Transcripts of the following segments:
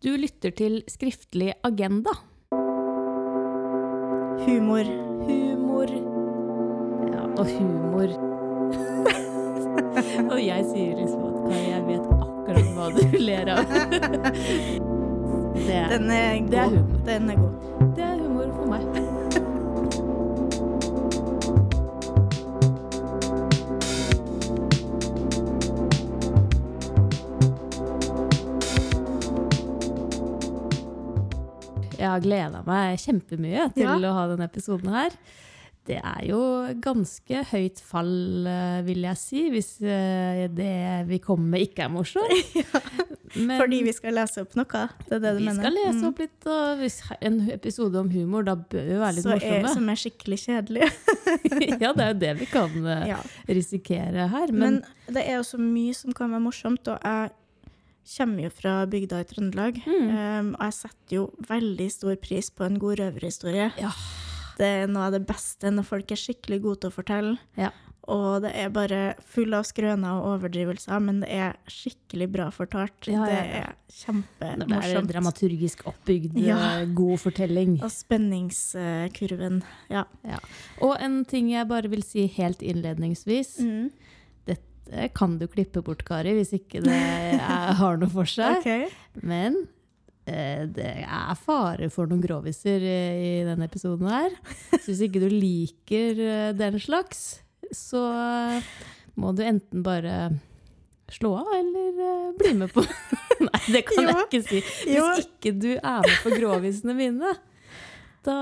Du lytter til Skriftlig agenda. Humor. Humor. Ja, og humor. og jeg sier liksom at Kari, jeg vet akkurat hva du ler av. det, Den er god. det er humor. Den er god. det er humor for meg. Jeg har gleda meg kjempemye til Ja. å ha denne episoden her. Det er jo ganske høyt fall, eh, vil jeg si, hvis eh, det vi kommer med ikke er morsomt. Men Fordi vi skal lese opp noe. Det er det du vi mener? skal lese Mm. opp litt, og hvis en episode om humor, da bør vi være litt Så er, morsomme. som er skikkelig kjedelig. ja, det er jo det vi kan eh, ja. risikere her. Men, Men, det er jo så mye som kan være morsomt, og jeg kommer jo fra bygda i Trøndelag. Mm. Um, og jeg setter jo veldig stor pris på en god røverhistorie. Ja. Det er noe av det beste når folk er skikkelig gode til å fortelle. Ja. Og det er bare full av skrøner og overdrivelser, men det er skikkelig bra fortalt. Ja, Det er når det er en dramaturgisk oppbygd, eh, god fortelling. Og spenningskurven. Ja. Og en ting jeg bare vil si helt innledningsvis. Mm. Det kan du klippe bort, Kari, hvis ikke det er, har noe for seg. okay. Men eh, det er fare for noen groviser i, i denne episoden her. Så hvis ikke du liker eh, den slags, så eh, må du enten bare slå av eller eh, bli med på Nei, det kan jeg ikke si. Jo. Hvis ikke du er med på grovisene mine, da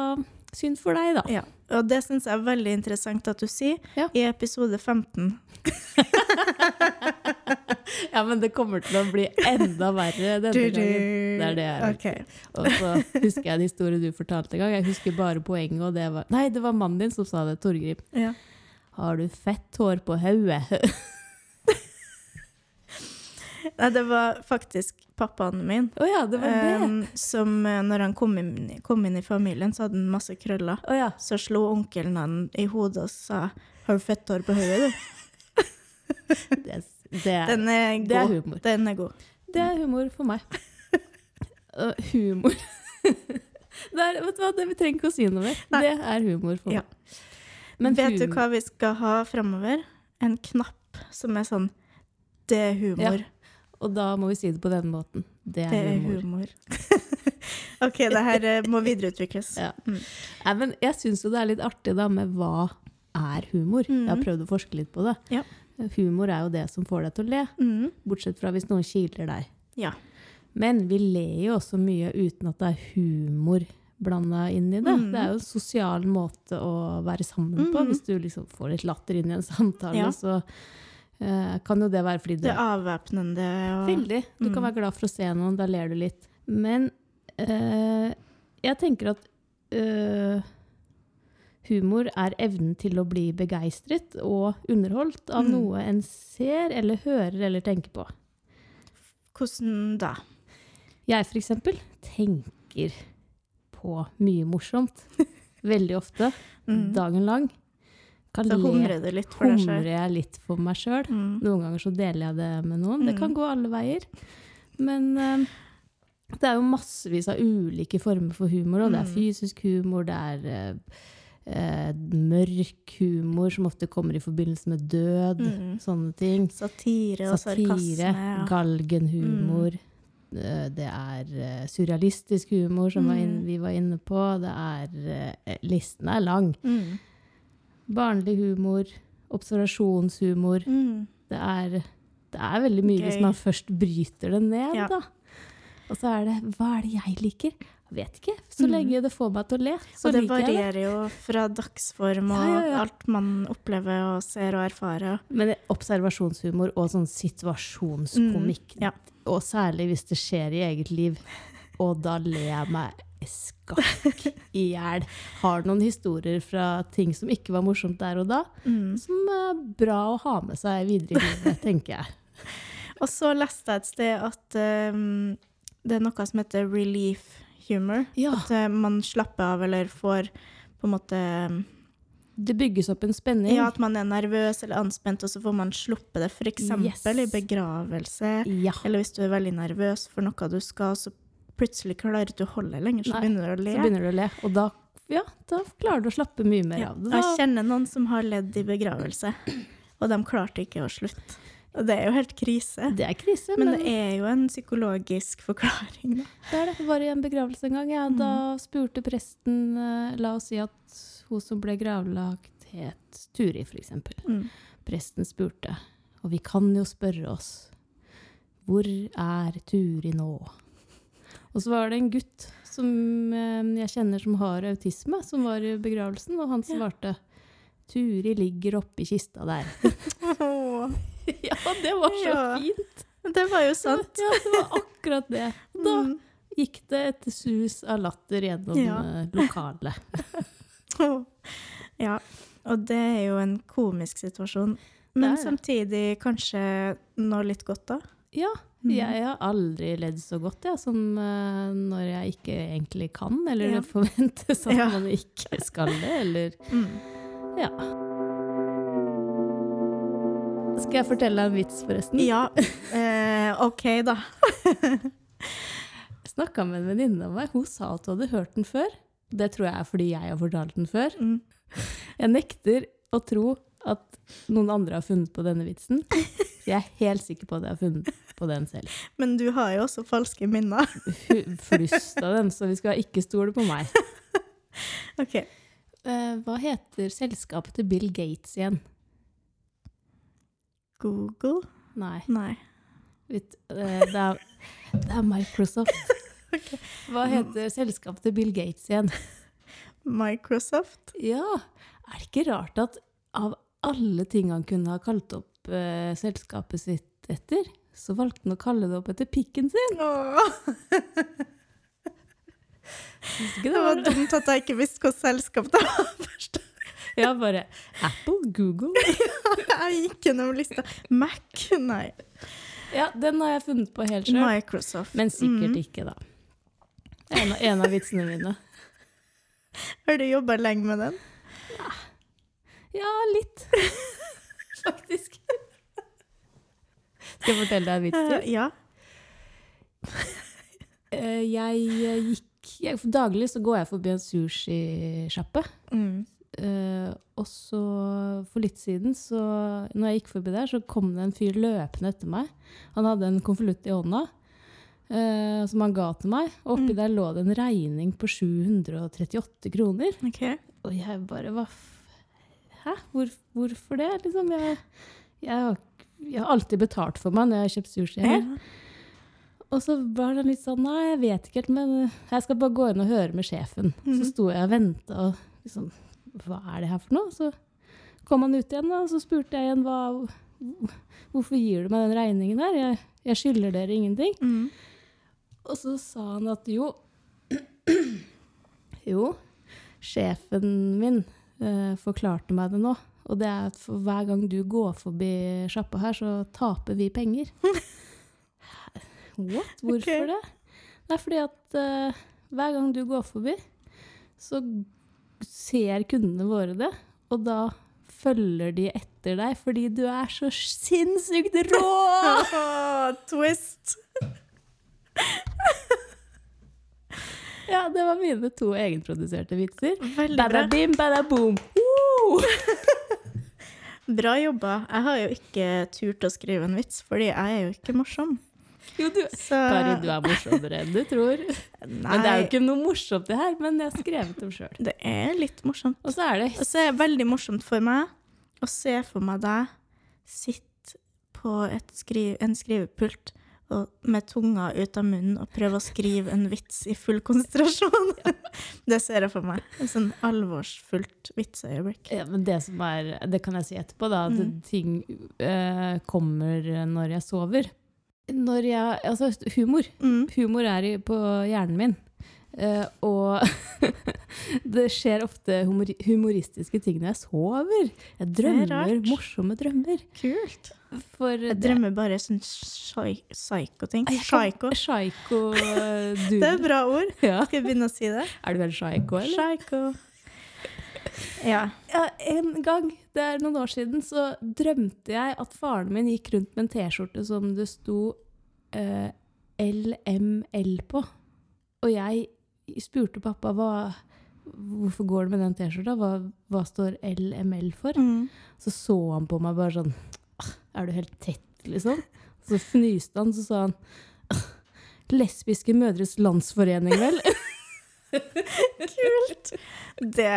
Synd for deg, da. Ja. Og det syns jeg er veldig interessant at du sier Ja. i episode 15. Ja, men det kommer til å bli enda verre denne gangen. Det er det jeg okay. Og så husker jeg en historie du fortalte en gang. Jeg husker bare poenget, og det var Nei, det var mannen din som sa det, Torgrim. Ja. Har du fett hår på hodet? Nei, det var faktisk pappaen min. Oh, ja, det var det. Um, som eh, når han kom inn, kom inn i familien, så hadde han masse krøller. Oh, ja. Så slo onkelen han i hodet og sa 'Har du fett hår på hodet, du?' Det, det, Den er god. det er humor. Den er god. Det er humor for meg. Uh, humor det er, Vet du hva, det vi trenger ikke å si noe mer. Nei. Det er humor for Ja. meg. Men Vet du hva vi skal ha framover? En knapp som er sånn 'Det er humor'. Og da må vi si det på denne måten. Det er, Det er humor. humor. OK, det her eh, må videreutvikles. Ja. Mm. Nei, men jeg syns jo det er litt artig da med hva er humor. Jeg har Mhm. prøvd å forske litt på det. Ja. Humor er jo det som får deg til å le, Mm. bortsett fra hvis noen kiler deg. Ja. Men vi ler jo også mye uten at det er humor blanda inn i det. Mhm. Det er jo en sosial måte å være sammen på. Mhm. Hvis du liksom får litt latter inn i en samtale, Ja. så kan jo det være fordi Det det er avvæpnende. Og, Veldig. Du kan Mm. være glad for å se noen, da ler du litt. Men eh, jeg tenker at eh, humor er evnen til å bli begeistret og underholdt av Mm. noe en ser eller hører eller tenker på. Hvordan da? Jeg for eksempel tenker på mye morsomt. Veldig ofte. Mm. Dagen lang. Kan Så humrer du litt for deg Humrer jeg litt for meg sjøl. Mm. Noen ganger så deler jeg det med noen. Det kan Mm. gå alle veier. Men uh, det er jo massevis av ulike former for humor. Og det er Mm. fysisk humor, det er eh, mørk humor som ofte kommer i forbindelse med død. Mm. Sånne ting. Satire og Satire, sarkasme. Ja. galgenhumor. Eh, Det er surrealistisk humor, som Mm. vi var inne på. Det er Listen er lang. Mm. Barnlig humor, observasjonshumor. Mm. Det er, det er veldig mye hvis man først bryter det ned, Ja. da. Og så er det Hva er det jeg liker? Jeg vet ikke. Så Mm. lenge det får meg til å le, så det liker jeg det. varierer jo fra dagsform og Ja, ja, ja. alt man opplever og ser og erfarer. Men det- observasjonshumor og sånn situasjonskomikk, Mm, ja. og særlig hvis det skjer i eget liv, og da ler jeg meg skakk i hjel. Har noen historier fra ting som ikke var morsomt der og da, Mm. som er bra å ha med seg videre i livet, tenker jeg. Og så leste jeg et sted at um, det er noe som heter relief humor. Ja. At uh, man slapper av eller får på en måte um, Det bygges opp en spenning. Ja, at man er nervøs eller anspent, og så får man sluppe det. F.eks. Yes. i begravelse. Ja. Eller hvis du er veldig nervøs for noe du skal, så plutselig klarer du å holde lenger, så Nei, begynner du å le. Så begynner du å le. Og da, ja, da klarer du å slappe mye mer Ja, av det. jeg kjenner noen som har ledd i begravelse, og de klarte ikke å slutte. Og det er jo helt krise. det er krise, Men men, det er jo en psykologisk forklaring, da. det er det. Var i en begravelse en gang. Ja, Da spurte presten eh, La oss si at hun som ble gravlagt, het Turi, f.eks. Mm. Presten spurte, og vi kan jo spørre oss Hvor er Turi nå? Og så var det en gutt som eh, jeg kjenner som har autisme, som var i begravelsen, og han svarte Turi ligger oppi kista der. Ja, det var så Ja. fint! det var jo sant. Ja, det var akkurat det. Da Mm. gikk det et sus av latter gjennom Ja. eh, lokalet. Ja, og det er jo en komisk situasjon. Men samtidig kanskje noe litt godt, da. Ja, Mm. jeg har aldri ledd så godt ja, som uh, når jeg ikke egentlig kan, eller Ja. det forventes at Ja. man ikke skal det, eller Mm. Ja. Skal jeg fortelle deg en vits, forresten? Ja, eh, OK, da. Jeg snakka med en venninne av meg. Hun sa at hun hadde hørt den før. Det tror jeg er fordi jeg har fortalt den før. Mm. Jeg nekter å tro at noen andre har funnet på denne vitsen. Jeg er helt sikker på at jeg har funnet på den selv. Men du har jo også falske minner. Flust av den, så vi skal ikke stole på meg. OK. Eh, hva heter selskapet til Bill Gates igjen? Google? Nei, Nei. Litt, eh, det, er, det er Microsoft. Hva heter selskapet til Bill Gates igjen? Microsoft? Ja, er det ikke rart at av alle ting han kunne ha kalt opp eh, selskapet sitt etter, så valgte han å kalle det opp etter pikken sin? Det, det var dumt at jeg ikke visste hvilket selskap det var først. Ja, bare Apple, Google. Jeg gikk gjennom lista. Mac? Nei. Ja, den har jeg funnet på helt sjøl. Microsoft. Men sikkert Mm. ikke, da. En av, en av vitsene mine. Har du jobba lenge med den? Ja, litt. Faktisk. Skal jeg fortelle deg en vits til? Eh, ja. Eh, Jeg eh, gikk jeg, Daglig så går jeg forbi en sushisjappe. Mm. Uh, og så for litt siden, så når jeg gikk forbi der, så kom det en fyr løpende etter meg. Han hadde en konvolutt i hånda uh, som han ga til meg. Og oppi Mm. der lå det en regning på 738 kroner. Okay. Og jeg bare hva f... Hæ? Hvor, hvorfor det? Liksom, jeg, jeg, har, jeg har alltid betalt for meg når jeg har kjøpt sushi her. Og så var det litt sånn Nei, jeg vet ikke helt, men jeg skal bare gå inn og høre med sjefen. Så Mhm. sto jeg og venta og liksom Hva er det her for noe? Så kom han ut igjen, da, og så spurte jeg igjen hva Hvorfor gir du meg den regningen her? Jeg, jeg skylder dere ingenting. Mm. Og så sa han at jo Jo, sjefen min eh, forklarte meg det nå. Og det er at for hver gang du går forbi sjappa her, så taper vi penger. What? Hvorfor okay. det? Det er fordi at uh, hver gang du går forbi, så ser kundene våre det. Og da følger de etter deg fordi du er så sinnssykt rå! Twist! Ja, det var mine to egenproduserte vitser. Veldig bra. Bada-bim, bada-boom. Woo! Bra jobba. Jeg har jo ikke turt å skrive en vits, fordi jeg er jo ikke morsom. Jo, du, Så Kari, du er morsommere enn du tror. Nei, Men det er jo ikke noe morsomt det her, men jeg har skrevet dem sjøl. det er litt morsomt. Og så er det Og så er det veldig morsomt for meg å se for meg deg sitte på et skri en skrivepult med tunga ut av munnen og prøve å skrive en vits i full konsentrasjon. det ser jeg for meg. En sånn alvorsfullt vitseøyeblikk. ja, men det som er Det kan jeg si etterpå, da. At Mm. ting eh, kommer når jeg sover. Når jeg Altså, humor. Mm. Humor er i, på hjernen min. Eh, og det skjer ofte humor humoristiske ting når jeg sover. Jeg drømmer morsomme drømmer. Kult. For Jeg det- drømmer bare sånn psy- psycho-ting. Psycho. Psycho eh, Det er et bra ord. Ja. Skal jeg begynne å si det? Er du helt psycho, eller? Psycho. Ja. Ja, en gang, det er noen år siden, så drømte jeg at faren min gikk rundt med en T-skjorte som det sto uh, LML på. Og jeg spurte pappa hva, hvorfor går det med den T-skjorta, hva, hva står LML for? Mm. Så så han på meg bare sånn «Ah, Er du helt tett, liksom? Så fnyste han, så sa han «Ah, Lesbiske mødres landsforening, vel? Kult! Det,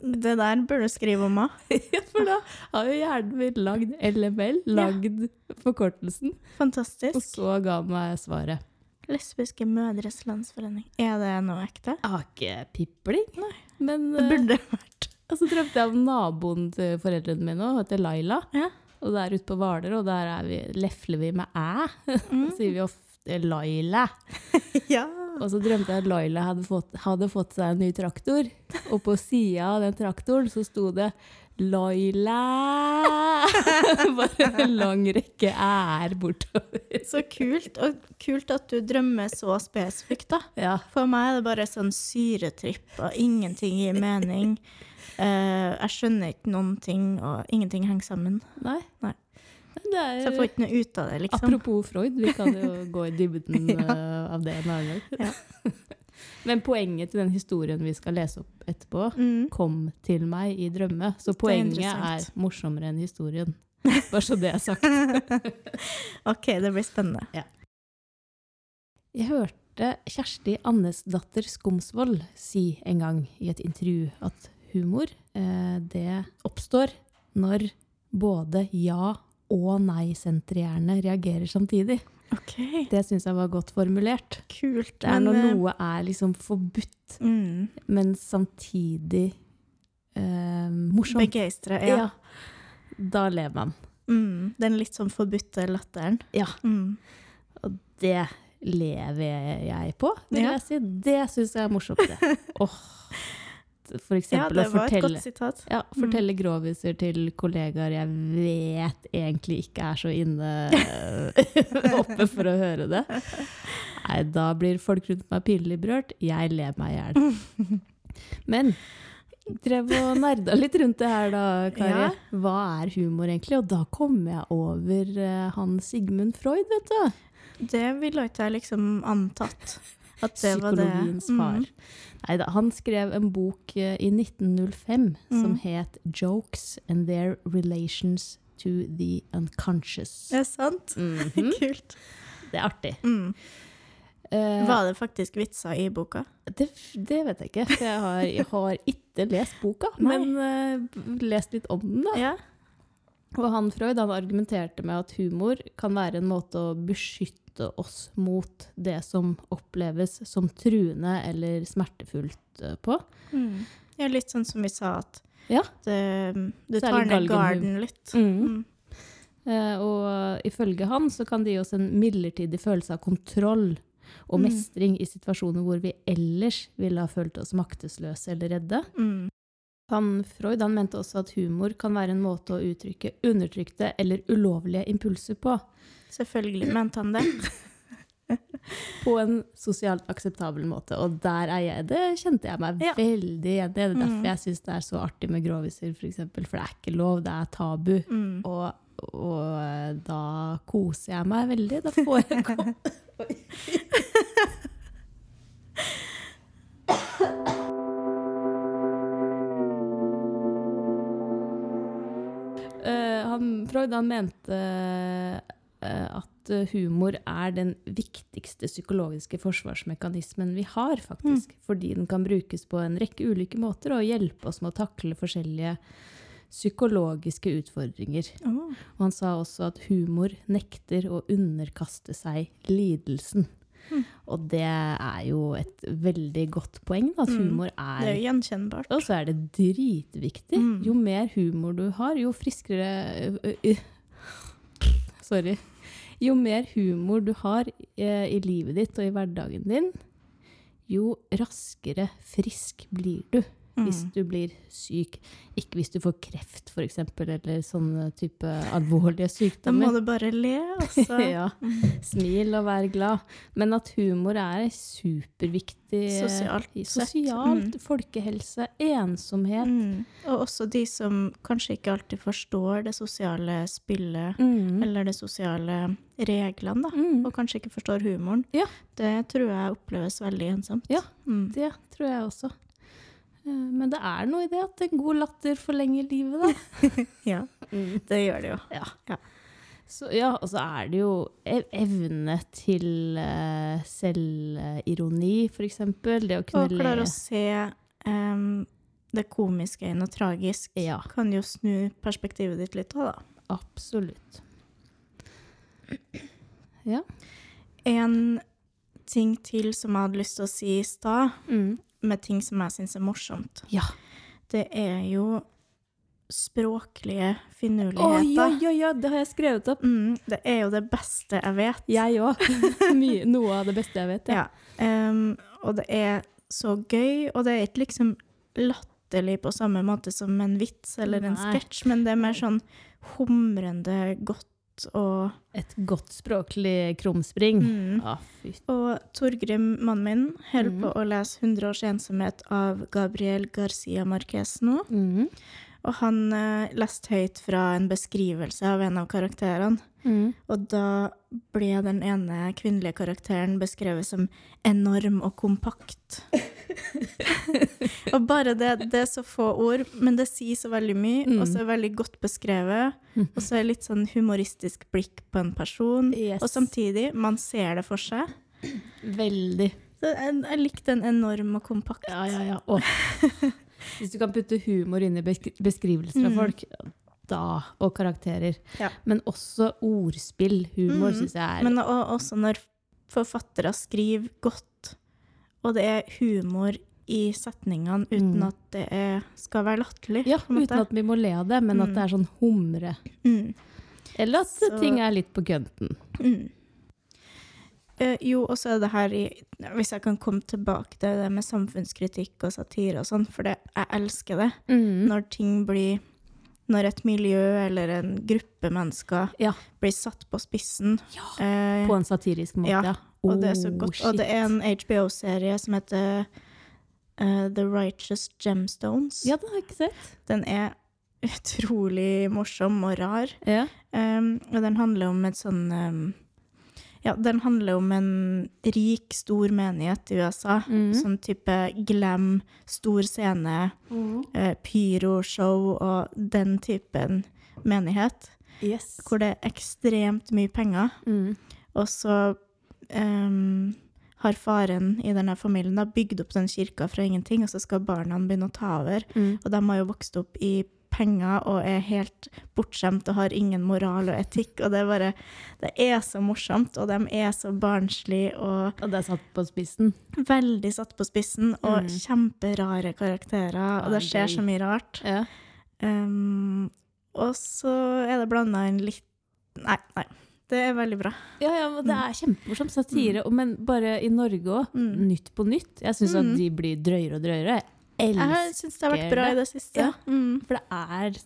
det der bør du skrive om òg. ja, for da har jo hjernen min lagd LML, lagd forkortelsen, Fantastisk. og så ga han meg svaret. Lesbiske mødres landsforening. Er det noe ekte? Jeg har ikke pipling, men Det burde burde vært. Og så drømte jeg om naboen til foreldrene mine òg, heter Laila. Ja. Og det er ute på Hvaler, og der er vi, lefler vi med æ. Mm. sier vi ofte Laila. ja. Og så drømte jeg at Laila hadde fått, hadde fått seg en ny traktor. Og på sida av den traktoren så sto det Laila! Bare en lang rekke æ-er bortover. Så kult. Og kult at du drømmer så spesifikt, da. Ja. For meg er det bare sånn syretripp, og ingenting gir mening. Uh, jeg skjønner ikke noen ting, og ingenting henger sammen. Nei. Nei. Det er, Så jeg får ikke noe ut av det, liksom. Apropos Freud, vi kan jo gå i dybden eh, av det en annen gang. Men poenget til den historien vi skal lese opp etterpå, Mm. kom til meg i drømme. Så poenget er, er, morsommere enn historien. Bare så det er sagt. OK, det blir spennende. Jeg hørte Kjersti Annesdatter Skomsvold si en gang i et intervju at humor, eh, det oppstår når både ja- og nei-senterhjerne reagerer samtidig. OK, Det syns jeg var godt formulert. kult. Det er når eh, noe er liksom forbudt, mm, men samtidig eh, morsomt. Begeistra. Ja. Ja. Da ler man. Mm, den litt sånn forbudte latteren. Ja. Mm. Og det lever jeg på, vil Ja. jeg si. Det syns jeg er morsomt. det. Åh, for Ja, eksempel det å fortelle, et godt sitat. ja, fortelle groviser til kollegaer jeg vet egentlig ikke er så inne oppe for å høre det. Nei, da blir folk rundt meg pinlig berørt. Jeg ler meg i hjel. Men drev og nerda litt rundt det her da, Kari. Ja. Hva er humor egentlig? Og da kom jeg over uh, han Sigmund Freud, vet du. Det ville ikke jeg liksom antatt. Psykologiens far. Mm. Neida, han skrev en bok uh, i 1905 som Mm. het 'Jokes and Their Relations to the Unconscious'. Det er sant. Mhm. Kult. Det er artig. Mm. Uh, Var det faktisk vitser i boka? det, det vet jeg ikke, for jeg har, jeg har ikke lest boka, men uh, lest litt om den. da. Ja. Og han Freud han argumenterte med at humor kan være en måte å beskytte oss mot det som oppleves som truende eller smertefullt eh, på. Mm. ja. Litt sånn som vi sa, at Ja. det, det tar ned garden litt. Mm. Eh, og ifølge han så kan det gi oss en midlertidig følelse av kontroll og Mm. mestring i situasjoner hvor vi ellers ville ha følt oss maktesløse eller redde. Mm. Han Freud han mente også at humor kan være en måte å uttrykke undertrykte eller ulovlige impulser på. Selvfølgelig mente han det. På en sosialt akseptabel måte. Og der er jeg, det kjente jeg meg Ja. veldig igjen i. Det er derfor Mm. jeg syns det er så artig med groviser, for eksempel. For det er ikke lov, det er tabu. Mm. Og, og eh, da koser jeg meg veldig. Da får jeg komme. Freud han mente eh, at humor er den viktigste psykologiske forsvarsmekanismen vi har, faktisk. Fordi den kan brukes på en rekke ulike måter og hjelpe oss med å takle forskjellige psykologiske utfordringer. Oh. Og han sa også at humor nekter å underkaste seg lidelsen. Mm. Og det er jo et veldig godt poeng, da, at humor humor Det er er jo gjenkjennbart. Og så er det dritviktig. Mm. Jo mer humor du har, jo friskere Sorry. Jo mer humor du har i livet ditt og i hverdagen din, jo raskere frisk blir du. Hvis Mm. du blir syk. Ikke hvis du får kreft, f.eks., eller sånne type alvorlige sykdommer. Da må du bare le, altså. ja. Smil og vær glad. Men at humor er superviktig Sosialt. Sosialt, Mm. folkehelse, ensomhet. Mm. Og også de som kanskje ikke alltid forstår det sosiale spillet, Mm. eller det sosiale reglene, da. Mm. Og kanskje ikke forstår humoren. Ja. Det tror jeg oppleves veldig ensomt. Ja. Mm. Det tror jeg også. Eh, Men det er noe i det at en god latter forlenger livet, da. ja. Det gjør det jo. Ja. Ja. Så, ja, og så er det jo evne til uh, selvironi, eksempel. Det å kunne Og klare å se um, det komiske i noe tragisk Ja, kan jo snu perspektivet ditt litt òg, da. absolutt. Ja. En ting til som jeg hadde lyst til å si i stad, Mm. Med ting som jeg syns er morsomt, Ja. det er jo språklige finurligheter. finurligheter. ja, ja, ja, det har jeg skrevet opp. Mm, det er jo det beste jeg vet. Jeg òg. Noe av det beste jeg vet. Ja. em, og det er så gøy, og det er ikke liksom latterlig på samme måte som en vits eller en sketsj, men det er mer sånn humrende godt og Et godt språklig krumspring. mm. Ah, fy. Og Torgrim, mannen min, holder mm. på å lese 100 års ensomhet av Gabriel Garcia Marquez nå. Mm. Og han eh, leste høyt fra en beskrivelse av en av karakterene. Mm. Og da ble den ene kvinnelige karakteren beskrevet som enorm og kompakt. og bare det, det er så få ord, men det sier så veldig mye, Mm. og så er det veldig godt beskrevet. Og så er det litt sånn humoristisk blikk på en person. Yes. Og samtidig, man ser det for seg. Veldig. Så jeg, jeg likte den enorm og kompakt. Ja, ja, ja. Hvis du kan putte humor inn i beskrivelser av Mm. folk, da, og karakterer. Ja. Men også ordspill. Humor Mm. syns jeg er Men og, også når forfattere skriver godt, og det er humor i setningene uten Mm. at det er, skal være latterlig. Ja, uten at vi må le av det, men at Mm. det er sånn humre. mm. Eller at Så- ting er litt på kønten. Mm. Eh, jo, og så er det her i Hvis jeg kan komme tilbake til det med samfunnskritikk og satire og sånn, for det, jeg elsker det. Mm. Når ting blir Når et miljø eller en gruppe mennesker Ja. blir satt på spissen. Ja, eh, På en satirisk måte, ja, og det så Oh, godt. Og det er en HBO-serie som heter uh, The Righteous Gemstones. Ja, den har jeg ikke sett. Den er utrolig morsom og rar. Ja. Um, og den handler om et sånn um, Ja, den handler om en rik, stor menighet i USA. Mm. Sånn type glam, stor scene, eh, pyroshow og den typen menighet. Yes. Hvor det er ekstremt mye penger. Mm. Og så um, har faren i denne familien da bygd opp den kirka fra ingenting, og så skal barna begynne å ta over. Mm. Og de har jo vokst opp i penger og er helt bortskjemt og har ingen moral og etikk. Og det er bare Det er så morsomt, og de er så barnslige og Og det er satt på spissen. veldig satt på spissen, og Mm. kjemperare karakterer, og det skjer så mye rart. Ja. Um, og så er det blanda inn litt Nei, nei. Det er veldig bra. Ja, ja, men det er kjempemorsomt satire, Mm. men bare i Norge òg. Mm. Nytt på nytt. Jeg syns Mm. at de blir drøyere og drøyere. Jeg Jeg syns det har vært bra i det siste. Ja. Mm. For det er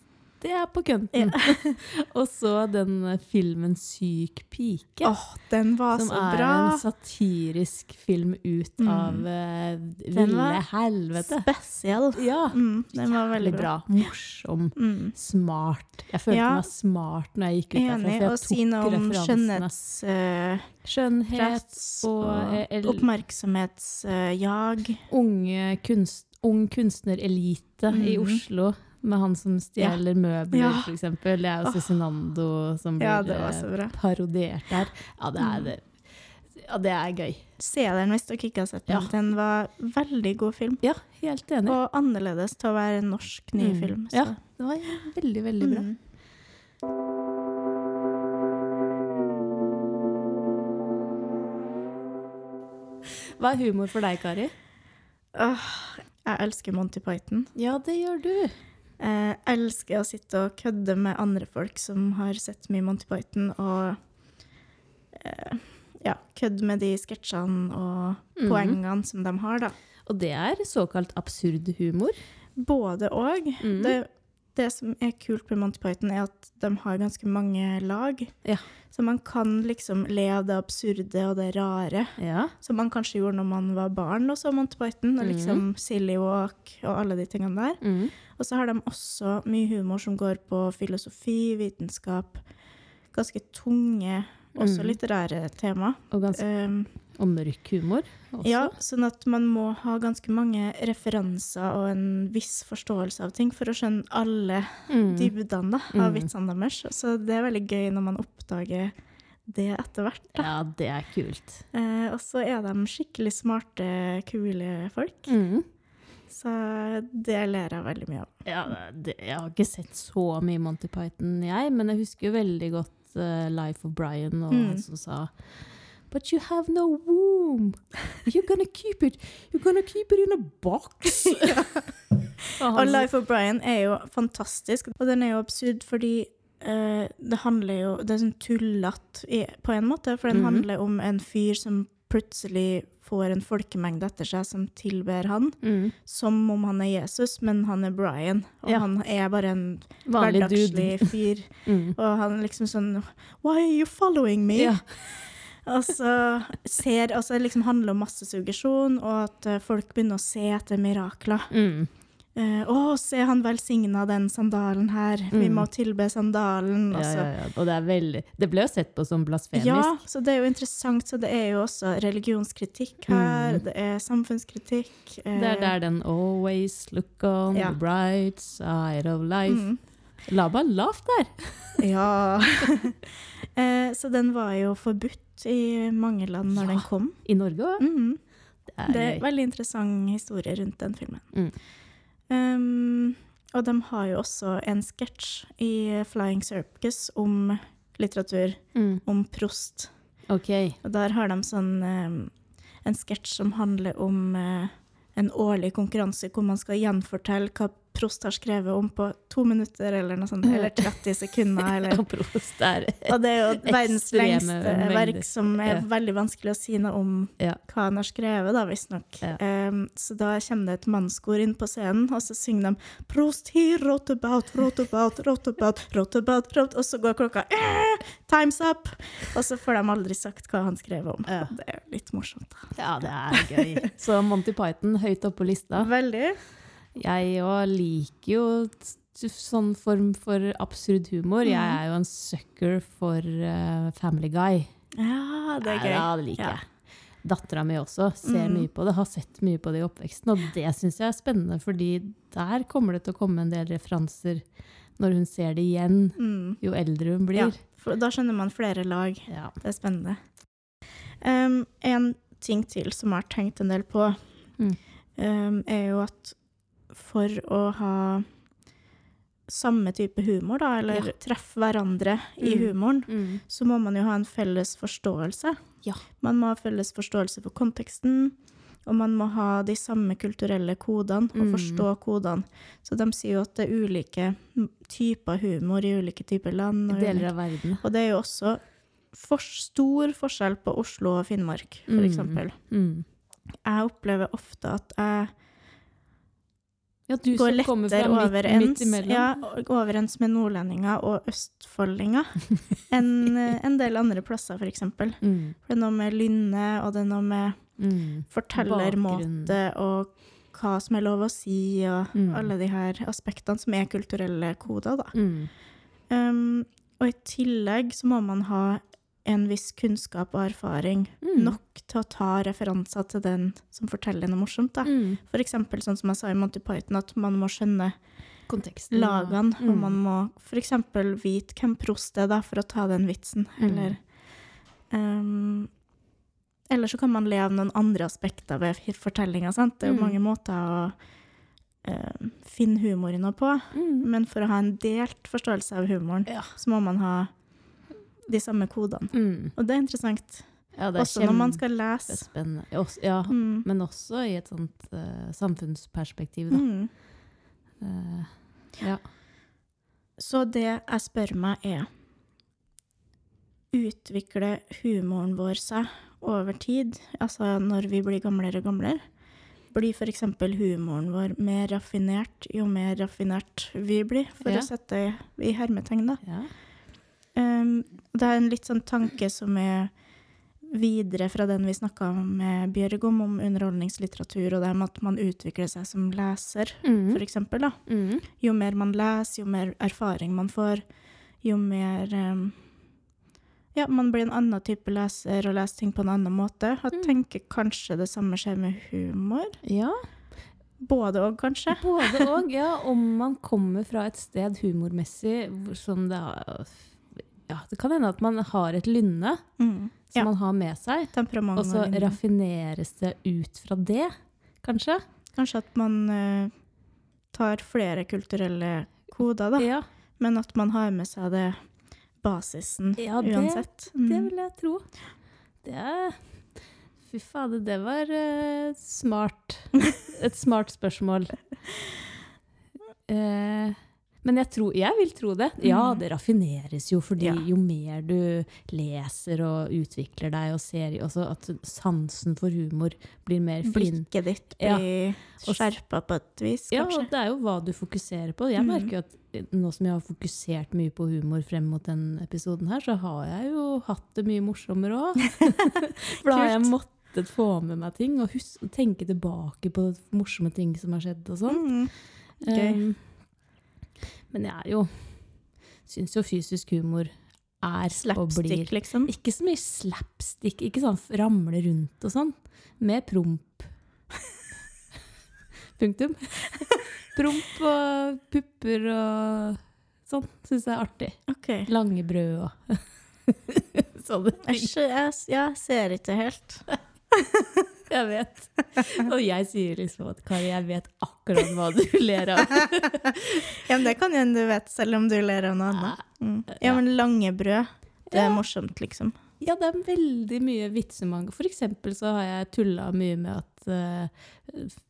Det er på kønten. og så den eh, filmen 'Syk pike'. Åh, den var så bra! som er en satirisk film ut Mm. av eh, ville helvete. Spesiell. Ja. Mm, den var veldig bra. bra. Morsom. Mm. Smart. Jeg følte Ja. meg smart når jeg gikk ut derfra. Enig. For Og jeg si noe om skjønnhets... eh, Skjønnhet og, og oppmerksomhetsjag. Uh, unge kunst, ung kunstnerelite i Mhm. Oslo. Med han som stjeler møbler, Ja. eksempel. Det er jo. Cezinando som blir Ja, det var eh, så bra. parodiert der. Ja, det er, Mm. det. ja, det er gøy. Se den hvis dere ikke har sett den. Ja. Den var veldig god film. Ja, helt enig. Og annerledes til å være en norsk ny Mm. film. Ja, det var veldig, veldig bra. Mm. Hva er humor for deg, Kari? Åh, jeg elsker Monty Python. Ja, det gjør du. Jeg elsker å sitte og kødde med andre folk som har sett mye Monty Python, og eh, ja, kødde med de sketsjene og mm. poengene som de har, da. Og det er såkalt absurd humor. Både og. Mm. Det, det som er kult med Monty Python, er at de har ganske mange lag. Ja. Så man kan liksom le av det absurde og det rare. Ja. Som man kanskje gjorde når man var barn og så Monty Python. Og liksom liksom Silly Walk og alle de tingene der. Mm. Og så har de også mye humor som går på filosofi, vitenskap. Ganske tunge, også Mhm. litterære tema. Og, ganske, Um, og mørk humor også. ja, sånn at man må ha ganske mange referanser og en viss forståelse av ting for å skjønne alle Mm. dybdene av Mm. vitsene deres. Så det er veldig gøy når man oppdager det etter hvert. Da. Ja, det er kult. Eh, og så er de skikkelig smarte, kule folk. Mm. Så det ler jeg veldig mye av. Ja, det, jeg har ikke sett så mye Monty Python, jeg, men jeg husker veldig godt uh, Life of Brian og Mm. han som sa But you have no womb. You're gonna keep it You're gonna keep it in a box. og Life of Brian er jo fantastisk, og den er jo absurd fordi uh, det handler jo Det er sånn tullete på en måte, for den Mhm. handler om en fyr som plutselig får en folkemengde etter seg som tilber han, mm, som om han er Jesus, men han er Brian, og Ja. han er bare en vanlig dude. hverdagslig fyr. Mm. Og han er liksom sånn Why are you following me? Ja. Og så ser Altså, det liksom handler om massesuggesjon, og at eh, folk begynner å se etter mirakler. Mm. Uh, å, se han velsigna den sandalen her. Vi Mm. må tilbe sandalen. Ja, ja, ja. Og det veldig Det ble jo sett på som blasfemisk. Ja, så det er jo interessant. Så det er jo også religionskritikk her. Mm. Det er samfunnskritikk. Uh, Det er der den 'always look on the bright side of life'. mm, La meg lavt der. Ja. eh, så den var jo forbudt i mange land når Ja. den kom. I Norge òg. Mhm. Det er Det er veldig interessant historie rundt den filmen. Mm. Um, og de har jo også en sketsj i Flying Circus om litteratur, Mm. om Prost. OK. Og der har de sånn um, en sketsj som handler om uh, en årlig konkurranse hvor man skal gjenfortelle hva Prost har skrevet om på to minutter eller noe sånt, eller 30 sekunder, eller Prost er Og det er jo verdens lengste mengder. verk som er Ja. veldig vanskelig å si noe om Ja. hva han har skrevet, da, visstnok. Ja. Um, så da kommer det et mannskor inn på scenen, og så synger de 'Prost he wrote about, wrote about, wrote about, wrote about', wrote, og så går klokka eh, 'Time's up!' Og så får de aldri sagt hva han skrev om. Ja. Det er litt morsomt. da. Ja, det er gøy. Så Monty Python høyt oppe på lista. Veldig. Jeg òg liker jo sånn form for absurd humor. Jeg Mhm. er jo en sucker for uh, Family Guy. Ja, det er gøy. Ja, det liker Ja. jeg. Dattera mi også ser Mhm. mye på det, har sett mye på det i oppveksten. Og det syns jeg er spennende, fordi der kommer det til å komme en del referanser når hun ser det igjen, Mm. jo eldre hun Ja, blir. for da skjønner man flere lag. Ja. Det er spennende. Um, en ting til som jeg har tenkt en del på, Mm. um, er jo at for å ha samme type humor, da, eller Ja. treffe hverandre i Mm. humoren, Mm. så må man jo ha en felles forståelse. Ja. Man må ha felles forståelse for konteksten, og man må ha de samme kulturelle kodene og Mm. forstå kodene. Så de sier jo at det er ulike typer humor i ulike typer land. og Deler av verden. og det er jo også for stor forskjell på Oslo og Finnmark, for Mm. Mm. Jeg opplever ofte at jeg Ja, du går som kommer fra midt, midt ja, overens med nordlendinger og østfoldinger enn eh, en del andre plasser, eksempel. Mm. Det er noe med lynne, og det er noe med Mm. fortellermåte og hva som er lov å si, og Mm. alle de her aspektene som er kulturelle koder, da. Mm. Um, og i tillegg så må man ha en viss kunnskap og erfaring Mm. nok til å ta referanser til den som forteller noe morsomt. Da. Mm. For eksempel sånn som jeg sa i Monty Python, at man må skjønne Konteksten. lagene, og Mm. man må for eksempel vite hvem Prost er da, for å ta den vitsen, Mm. eller um, Eller så kan man le av noen andre aspekter ved fortellinga. Det er jo Mm. mange måter å eh, finne humoren på, Mm. men for å ha en delt forståelse av humoren, Ja. så må man ha de samme kodene. Mm. Og det er interessant. ja, det er Også når man skal lese. Også- Ja, Mm. men også i et sånt uh, samfunnsperspektiv, da. Mm. Uh, ja. Så det jeg spør meg er Utvikler humoren vår seg over tid, altså når vi blir gamlere og gamlere? blir f.eks. humoren vår mer raffinert jo mer raffinert vi blir, for Ja. å sette i hermetegn, da. Ja. Um, det er en litt sånn tanke som er videre fra den vi snakka med Bjørg om, om underholdningslitteratur, og det med at man utvikler seg som leser, Mm. da. Mm. Jo mer man leser, jo mer erfaring man får, jo mer um, Ja, man blir en annen type leser og leser ting på en annen måte. Jeg Mm. tenker kanskje det samme skjer med humor. Ja, Både og, kanskje. både og. Ja, om man kommer fra et sted humormessig som det Ja, det kan hende at man har et lynne Mm. som Ja. man har med seg, og så raffineres det ut fra det, kanskje? Kanskje at man uh, tar flere kulturelle koder, da. Ja, Men at man har med seg det basisen Ja, det- uansett. det Mm. vil jeg tro. Det er Fy fader, det var uh, smart. Et smart spørsmål. Eh, men jeg, tror, jeg vil tro det. Ja, Mm. det raffineres jo, fordi Ja. jo mer du leser og utvikler deg og ser også at sansen for humor blir mer fin. Blikket ditt blir ja. skjerpa på et vis, Ja, kanskje. og det er jo hva du fokuserer på. Jeg Mm. merker jo at nå som jeg har fokusert mye på humor frem mot den episoden her, så har jeg jo hatt det mye morsommere òg. For da har jeg måttet få med meg ting og hus tenke tilbake på morsomme ting som har skjedd og sånn. Mm. Um, men jeg er jo Syns jo fysisk humor er og blir Slapstick, liksom. Ikke så mye slapstick, ikke sånn ramle rundt og sånn. Mer promp. Punktum. Promp og pupper og sånn syns jeg er artig. OK. Lange brød og sånne ting. Jeg, jeg, jeg ser ikke helt. Jeg vet. Og jeg sier liksom at Kari, jeg vet akkurat hva du ler av. Ja, men det kan hende du vet, selv om du ler av noe annet. Mm. Ja, men lange brød, det er Ja. morsomt, liksom. Ja, det er veldig mye vitsemang. For eksempel så har jeg tulla mye med at uh,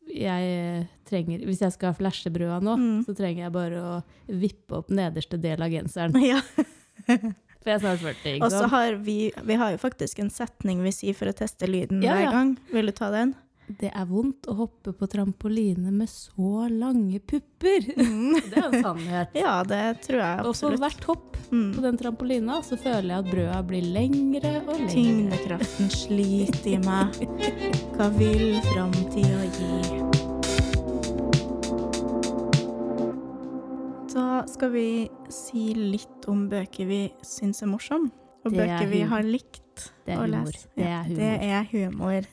jeg trenger Hvis jeg skal flashe brøda nå, Mm. så trenger jeg bare å vippe opp nederste del av genseren. Ja. For jeg er snart 40, Og så har vi, vi har jo faktisk en setning vi sier for å teste lyden Ja, hver gang. Vil du ta den? Det er vondt å hoppe på trampoline med så lange pupper. Det er en sannhet. Ja, det tror jeg Og for hvert hopp på Mm. den trampolina, så føler jeg at brøda blir lengre og lengre. Tyngdekraften sliter i meg. Hva vil framtida gi? Da skal vi si litt om bøker vi syns er morsomme, og Det er bøker vi har likt Det er å lese. Det Ja, humor. Det er humor.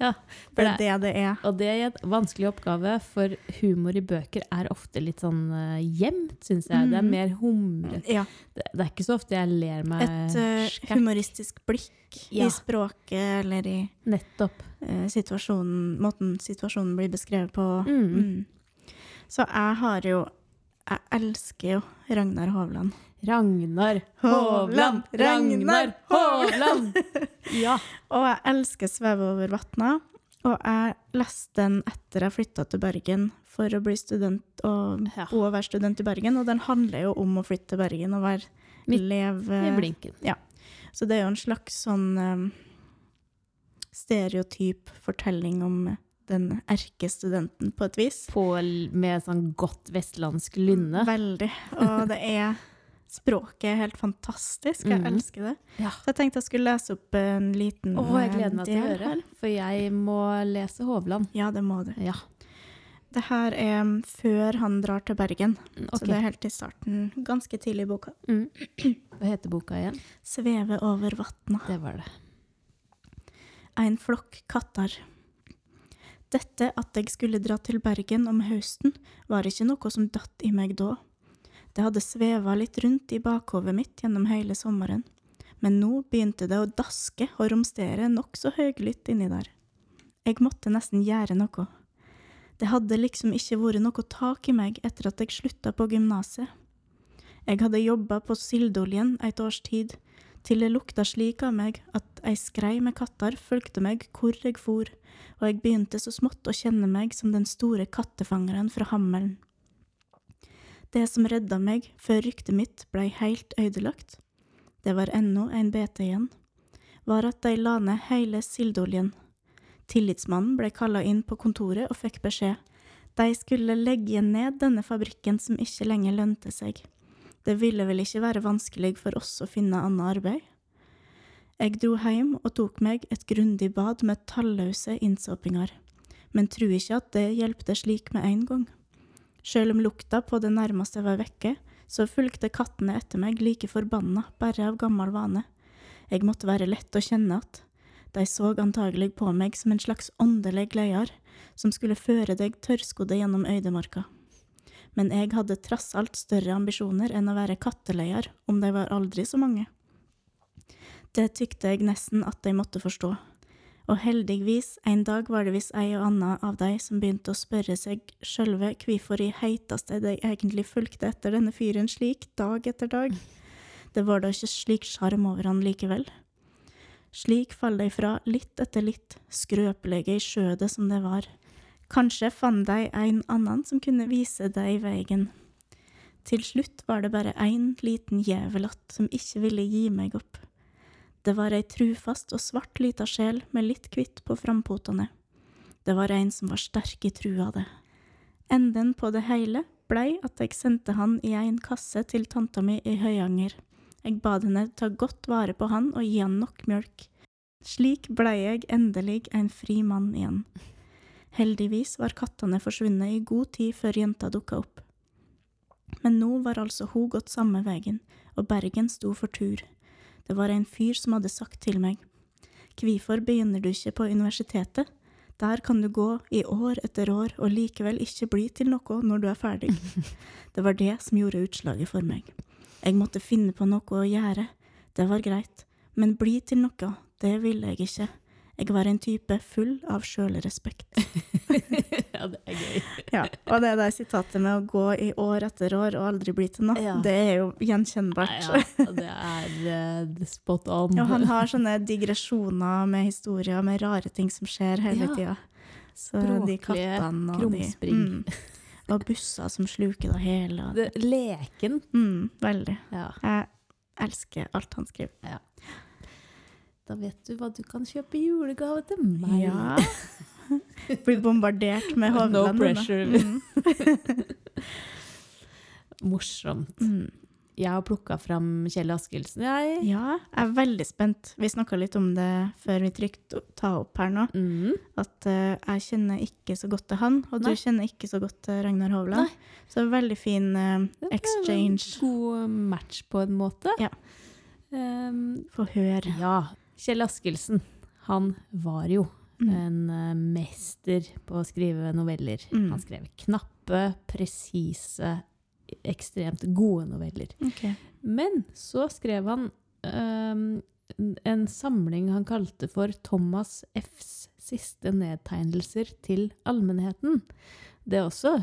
Ja, Det for er det det er. Og det er en vanskelig oppgave, for humor i bøker er ofte litt sånn uh, gjemt, syns jeg. Det er Mhm. mer humre. Ja. Det, det er ikke så ofte jeg ler meg Et uh, humoristisk blikk Ja. i språket eller i Nettopp. Uh, situasjonen, måten situasjonen blir beskrevet på. Mm. Mm. Så jeg har jo Jeg elsker jo Ragnar Hovland. Ragnar Hovland! Ragnar Hovland! Ja. Og jeg elsker 'Sveve over vatna'. Og jeg leste den etter jeg flytta til Bergen for å bli student og Ja. bo og være student i Bergen. Og den handler jo om å flytte til Bergen og være Midt leve I blinken. Ja. Så det er jo en slags sånn um, stereotyp fortelling om den erkestudenten, på et vis. På, med sånn godt vestlandsk lynne. Veldig. Og det er Språket er helt fantastisk. Jeg mm. elsker det. Ja. Så jeg tenkte jeg skulle lese opp en liten Å, jeg gleder meg til å del høre, for jeg må lese Hovland. Ja, det må du. Ja. Det her er før han drar til Bergen, okay. så det er helt i starten. Ganske tidlig i boka. Mm. Hva heter boka igjen? 'Sveve over vatna'. Det var det. En flokk katter. Dette at jeg skulle dra til Bergen om høsten, var ikke noe som datt i meg da. Det hadde sveva litt rundt i bakhovet mitt gjennom hele sommeren, men nå begynte det å daske og romstere nokså høylytt inni der. Jeg måtte nesten gjøre noe. Det hadde liksom ikke vært noe tak i meg etter at jeg slutta på gymnaset. Jeg hadde jobba på Sildoljen et års tid, til det lukta slik av meg at ei skrei med katter fulgte meg hvor jeg for, og jeg begynte så smått å kjenne meg som den store kattefangeren fra Hammelen. Det som redda meg før ryktet mitt blei heilt ødelagt, det var ennå en bete igjen, var at de la ned heile Sildoljen. Tillitsmannen blei kalla inn på kontoret og fikk beskjed. De skulle legge ned denne fabrikken som ikke lenger lønte seg. Det ville vel ikke være vanskelig for oss å finne annet arbeid? Jeg dro hjem og tok meg et grundig bad med talløse innsåpinger, men tro ikke at det hjelpte slik med en gang. Sjøl om lukta på det nærmeste var vekke, så fulgte kattene etter meg like forbanna, bare av gammel vane. Jeg måtte være lett å kjenne att. De så antagelig på meg som en slags åndelig leder, som skulle føre deg tørrskodde gjennom øydemarka. Men jeg hadde trass alt større ambisjoner enn å være katteleier, om de var aldri så mange. Det tykte jeg nesten at de måtte forstå. Og heldigvis, en dag var det visst ei og anna av de som begynte å spørre seg sjølve hvorfor i heiteste de egentlig fulgte etter denne fyren slik, dag etter dag. Det var da ikke slik sjarm over han likevel. Slik faller de fra litt etter litt, skrøpelige i skjødet som det var. Kanskje fant deg en annen som kunne vise deg veien. Til slutt var det bare én liten djevel att som ikke ville gi meg opp. Det var ei trufast og svart lita sjel med litt kvitt på frampotene. Det var en som var sterk i trua det. Enden på det hele blei at jeg sendte han i en kasse til tanta mi i Høyanger. Jeg bad henne ta godt vare på han og gi han nok mjølk. Slik blei jeg endelig en fri mann igjen. Heldigvis var kattene forsvunnet i god tid før jenta dukka opp. Men nå var altså hun gått samme veien, og Bergen sto for tur. Det var en fyr som hadde sagt til meg, Hvorfor begynner du ikke på universitetet? Der kan du gå i år etter år og likevel ikke bli til noe når du er ferdig. Det var det som gjorde utslaget for meg. Jeg måtte finne på noe å gjøre. Det var greit. Men bli til noe, det ville jeg ikke. Jeg var en type full av sjølrespekt. ja, det er gøy. Ja, og det der sitatet med å gå i år etter år og aldri bli til noe, Ja. det er jo gjenkjennbart. Ja, det er uh, spot on. Og han har sånne digresjoner med historier med rare ting som skjer hele Ja. tida. Så de kattene og de krumspring. mm, Og busser som sluker det hele. Det, leken. Mm, veldig. Ja. Jeg elsker alt han skriver. Da vet du hva du kan kjøpe i julegave til meg. Ja. Blir bombardert med No pressure. Mm. Morsomt. Mm. Jeg har plukka fram Kjell Askelsen, jeg. Ja, jeg er veldig spent. Vi snakka litt om det før vi trykte ta opp her nå. Mm. At uh, jeg kjenner ikke så godt til han, og Nei. du kjenner ikke så godt til Ragnar Hovland. Så veldig fin er exchange. God match på en måte. Ja. Um, Få høre. ja. Kjell Askelsen, han var jo Mm. en uh, mester på å skrive noveller. Mm. Han skrev knappe, presise, ekstremt gode noveller. Okay. Men så skrev han ehm, en samling han kalte for Thomas Fs siste nedtegnelser til allmennheten. Det er også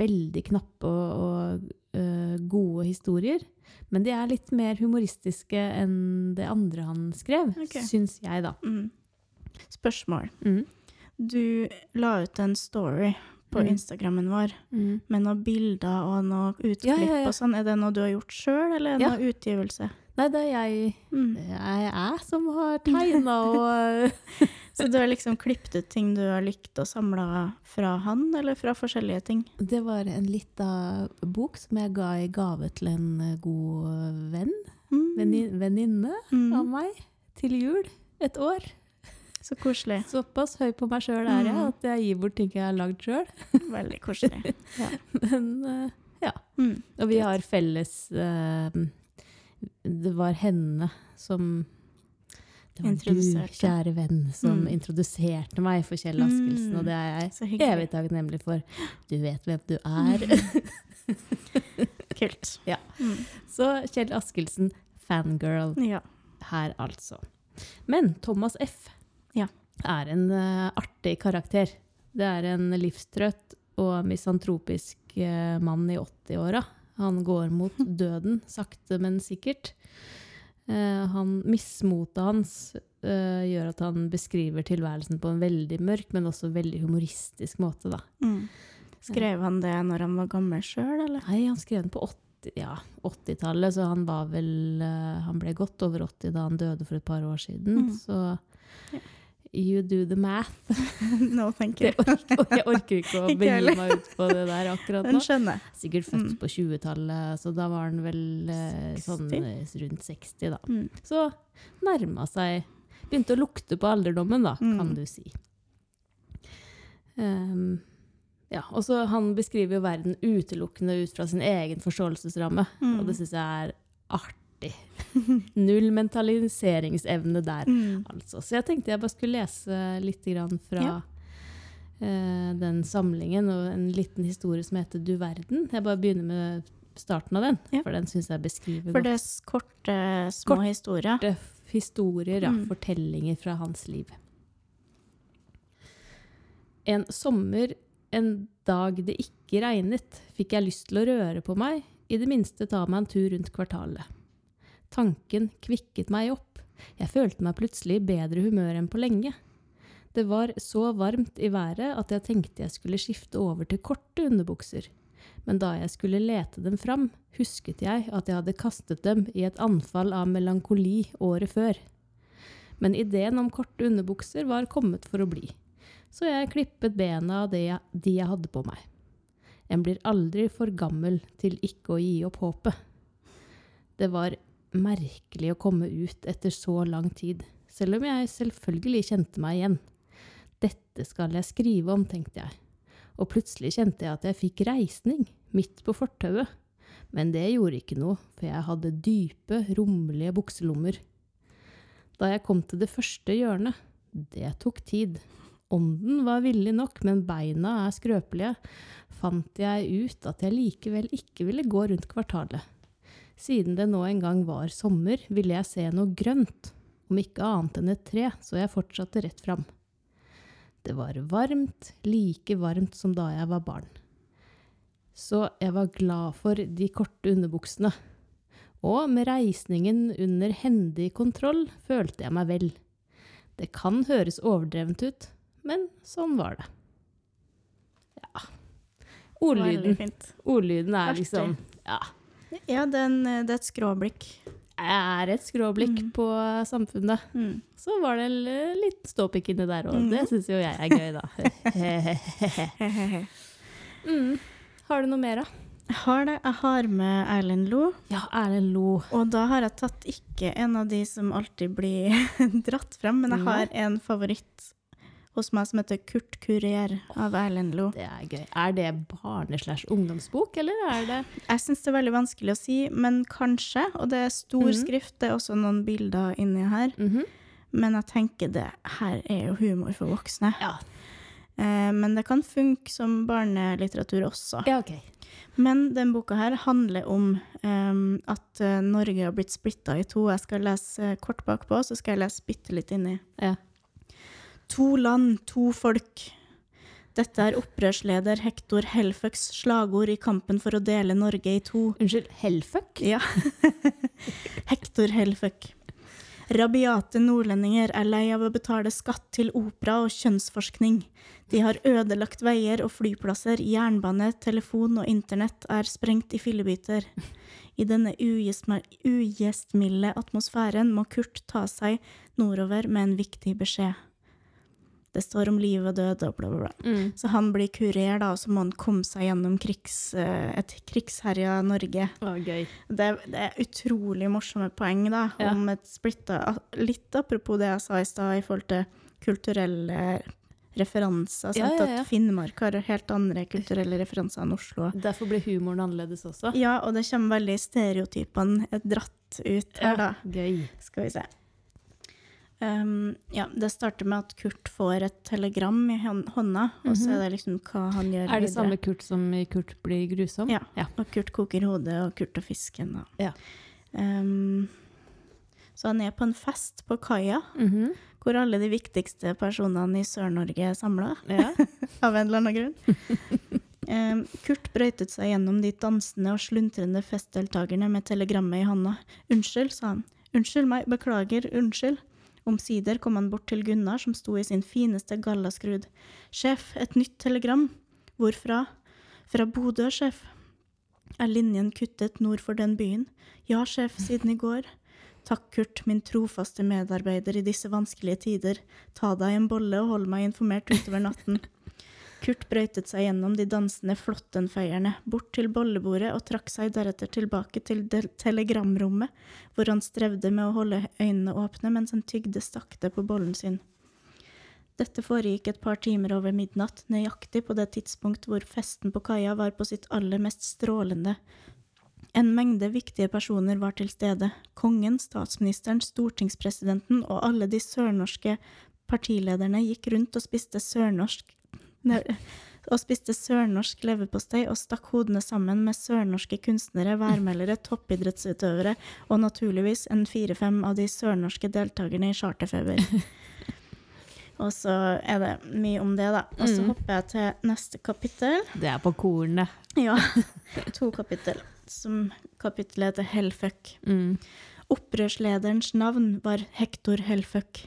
veldig knappe og, og gode historier. Men de er litt mer humoristiske enn det andre han skrev, okay. syns jeg, da. Mm. Spørsmål. Mm. Du la ut en story på Mm. Instagrammen vår Mm. med noen bilder og noe utklipp Ja, ja, ja. og sånn. Er det noe du har gjort sjøl, eller er det noe utgivelse? Nei, det er jeg, Mm. det er som har tegna og Så du har liksom klippet ut ting du har likt og samla fra han, eller fra forskjellige ting? Det var en lita bok som jeg ga i gave til en eh, god venn. Mm. Venninne Mm. av meg. Til jul. Et år. Så koselig. Såpass høy på meg sjøl er jeg Mm. at jeg gir bort ting jeg har lagd sjøl. Veldig koselig. Men eh, ja. Mm. Og vi har felles eh, Det var henne som Det var du, kjære venn, som Mm. introduserte meg for Kjell Askelsen, Mm. og det er jeg hyggelig. evig takknemlig for. Du vet hvem du er. Kult. Ja. Mm. Så Kjell Askelsen, fangirl Ja. her, altså. Men Thomas F. Ja. er en uh, artig karakter. Det er en livstrøtt og misantropisk uh, mann i 80-åra. Han går mot døden, sakte, men sikkert. Eh, han, mismotet hans uh, gjør at han beskriver tilværelsen på en veldig mørk, men også veldig humoristisk måte. Da. Mm. Skrev han det når han var gammel sjøl, eller? Nei, han skrev den på 80 ja, 80-tallet, så han var vel uh, Han ble godt over 80 da han døde for et par år siden. Mm. Så Ja. You do the math. No, thank you. orker, jeg orker ikke å begi meg ut på det der akkurat Den nå. skjønner jeg. Sikkert født Mm. på 20-tallet, så da var han vel eh, sånn 60? eh, rundt 60, da. Mm. Så nærma seg Begynte å lukte på alderdommen, da, Mm. kan du si. Um, ja, og så Han beskriver jo verden utelukkende ut fra sin egen forståelsesramme, Mm. og det syns jeg er artig. Null mentaliseringsevne der, Mm. altså. Så jeg tenkte jeg bare skulle lese litt grann fra Ja. uh, den samlingen, og en liten historie som heter Du verden. Jeg bare begynner med starten av den, Ja. for den syns jeg beskriver For godt det er korte, små korte historier. korte historier, ja, Mm. fortellinger fra hans liv. En sommer, en dag det ikke regnet, fikk jeg lyst til å røre på meg, i det minste ta meg en tur rundt kvartalet. Tanken kvikket meg opp. Jeg følte meg plutselig i bedre humør enn på lenge. Det var så varmt i været at jeg tenkte jeg skulle skifte over til korte underbukser. Men da jeg skulle lete dem fram, husket jeg at jeg hadde kastet dem i et anfall av melankoli året før. Men ideen om korte underbukser var kommet for å bli, så jeg klippet bena av jeg, de jeg hadde på meg. En blir aldri for gammel til ikke å gi opp håpet. Det var merkelig å komme ut etter så lang tid, selv om jeg selvfølgelig kjente meg igjen. Dette skal jeg skrive om, tenkte jeg. Og plutselig kjente jeg at jeg fikk reisning, midt på fortauet. Men det gjorde ikke noe, for jeg hadde dype, rommelige bukselommer. Da jeg kom til det første hjørnet, det tok tid. Ånden var villig nok, men beina er skrøpelige, fant jeg ut at jeg likevel ikke ville gå rundt kvartalet. Siden det nå en gang var sommer, ville jeg se noe grønt, om ikke annet enn et tre, så jeg fortsatte rett fram. Det var varmt, like varmt som da jeg var barn. Så jeg var glad for de korte underbuksene. Og med reisningen under hendig kontroll følte jeg meg vel. Det kan høres overdrevent ut, men sånn var det. Ja. Ordlyden, ordlyden er liksom Ja. Ja, det er, det er et skråblikk. Jeg er et skråblikk Mm. på samfunnet. Mm. Så var det en litt ståpikk inni der òg. Mm. Det syns jo jeg er gøy, da. Mm. Har du noe mer, da? Jeg har det. Jeg har med Erlend Lo. Ja, Erlend Lo. Og da har jeg tatt ikke en av de som alltid blir dratt frem, men jeg har en favoritt hos meg som heter Kurt Kurer av Erlend Lo. Det er gøy. Er det barne-slash-ungdomsbok, eller er det Jeg syns det er veldig vanskelig å si, men kanskje. Og det er stor Mhm. skrift, det er også noen bilder inni her. Mhm. Men jeg tenker det her er jo humor for voksne. Ja. Eh, men det kan funke som barnelitteratur også. ja, OK. Men den boka her handler om um, at eh, Norge har blitt splitta i to. Jeg skal lese eh, kort bakpå, så skal jeg lese bitte litt inni. Ja. To land, to folk. Dette er opprørsleder Hector Helføks slagord i kampen for å dele Norge i to. Unnskyld, Helføk? Ja. Hector Helføk. Rabiate nordlendinger er lei av å betale skatt til opera og kjønnsforskning. De har ødelagt veier og flyplasser, jernbane, telefon og internett er sprengt i fillebiter. I denne ugjestmilde atmosfæren må Kurt ta seg nordover med en viktig beskjed. Det står om liv og død og bla, bla, bla. Mm. Så han blir kurer, da, og så må han komme seg gjennom krigs, eh, et krigsherja Norge. Oh, gøy. Det, det er utrolig morsomme poeng da, Ja. om et splitta Litt apropos det jeg sa i stad i forhold til kulturelle referanser. Ja, ja, ja. At Finnmark har helt andre kulturelle referanser enn Oslo. Derfor blir humoren annerledes også. Ja, og det kommer veldig stereotypene er dratt ut her, da. Gøy. Skal vi se. Um, ja, det starter med at Kurt får et telegram i hånd- hånda, og så er det liksom hva han gjør videre. Er det videre. samme Kurt som i Kurt blir grusom? Ja. Ja. Og Kurt koker hodet, og Kurt og fisken. Og. Ja. Um, så han er på en fest på kaia, Mhm. hvor alle de viktigste personene i Sør-Norge er samla, ja. av en eller annen grunn. Um, Kurt brøytet seg gjennom de dansende og sluntrende festdeltakerne med telegrammet i hånda. Unnskyld, sa han. Unnskyld meg, beklager, unnskyld. Omsider kom han bort til Gunnar, som sto i sin fineste gallaskrud. Sjef, et nytt telegram. Hvorfra? Fra Bodø, sjef. Er linjen kuttet nord for den byen? Ja, sjef, siden i går. Takk, Kurt, min trofaste medarbeider i disse vanskelige tider. Ta deg en bolle og hold meg informert utover natten. Kurt brøytet seg gjennom de dansende flåttenfeierne, bort til bollebordet og trakk seg deretter tilbake til telegramrommet, hvor han strevde med å holde øynene åpne mens han tygde sakte på bollen sin. Dette foregikk et par timer over midnatt, nøyaktig på det tidspunkt hvor festen på kaia var på sitt aller mest strålende. En mengde viktige personer var til stede, kongen, statsministeren, stortingspresidenten og alle de sørnorske partilederne gikk rundt og spiste sørnorsk og spiste sørnorsk leverpostei og stakk hodene sammen med sørnorske kunstnere, værmeldere, toppidrettsutøvere og naturligvis en fire-fem av de sørnorske deltakerne i Charterfeber. Og så er det mye om det, da. Og så Mm. hopper jeg til neste kapittel. Det er på kornet. Ja, to kapittel. Som kapittelet heter Hellfuck. Mm. Opprørslederens navn var Hector Hellfuck.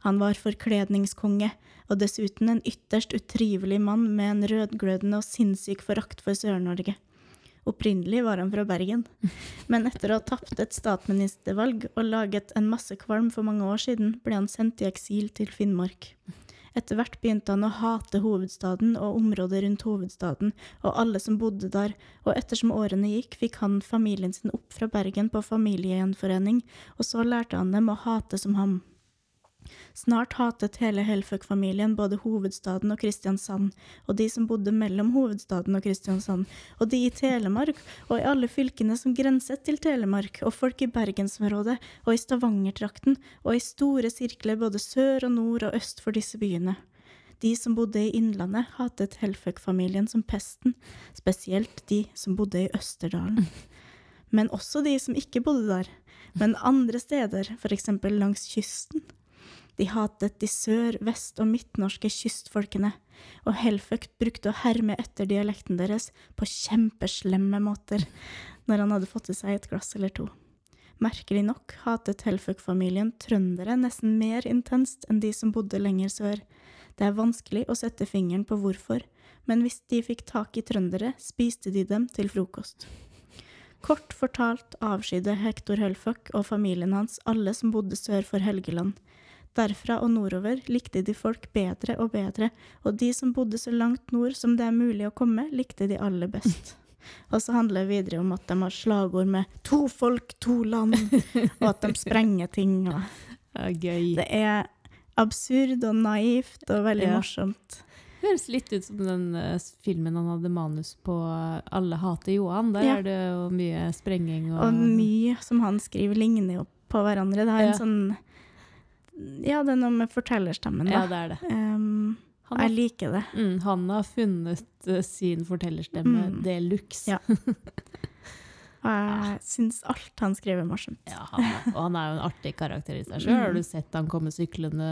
Han var forkledningskonge, og dessuten en ytterst utrivelig mann med en rødglødende og sinnssyk forakt for Sør-Norge. Opprinnelig var han fra Bergen, men etter å ha tapt et statsministervalg og laget en masse kvalm for mange år siden, ble han sendt i eksil til Finnmark. Etter hvert begynte han å hate hovedstaden og området rundt hovedstaden og alle som bodde der, og ettersom årene gikk, fikk han familien sin opp fra Bergen på familiegjenforening, og så lærte han dem å hate som ham. Snart hatet hele Helføk-familien både hovedstaden og Kristiansand, og de som bodde mellom hovedstaden og Kristiansand, og de i Telemark, og i alle fylkene som grenset til Telemark, og folk i bergensområdet, og i Stavanger-trakten, og i store sirkler både sør og nord og øst for disse byene. De som bodde i Innlandet, hatet Helføk-familien som pesten, spesielt de som bodde i Østerdalen. Men også de som ikke bodde der, men andre steder, eksempel langs kysten. De hatet de sør-, vest- og midtnorske kystfolkene, og Helføkt brukte å herme etter dialekten deres på kjempeslemme måter når han hadde fått i seg et glass eller to. Merkelig nok hatet Hellfuck-familien trøndere nesten mer intenst enn de som bodde lenger sør. Det er vanskelig å sette fingeren på hvorfor, men hvis de fikk tak i trøndere, spiste de dem til frokost. Kort fortalt avskydde Hektor Hellfuck og familien hans alle som bodde sør for Helgeland. Derfra og nordover likte de folk bedre og bedre, og de som bodde så langt nord som det er mulig å komme, likte de aller best. Og så handler det videre om at de har slagord med 'to folk, to land', og at de sprenger ting. Og Ja, gøy. det er absurd og naivt og veldig Ja. morsomt. Det høres litt ut som den uh, filmen han hadde manus på, eh, 'Alle hater Johan'. Der Ja. er det jo mye sprenging og Og mye som han skriver, ligner jo på hverandre. Det har Ja. en sånn Ja, det er noe med fortellerstemmen, da. Ja, det er det. Um, Han har, jeg liker det. mm, han har funnet eh, sin fortellerstemme Mm. de luxe. Ja. Og jeg syns alt han skriver, er morsomt. Ja, han er, og han er jo en artig karakter i seg sjøl. Har Mm. du sett han komme syklende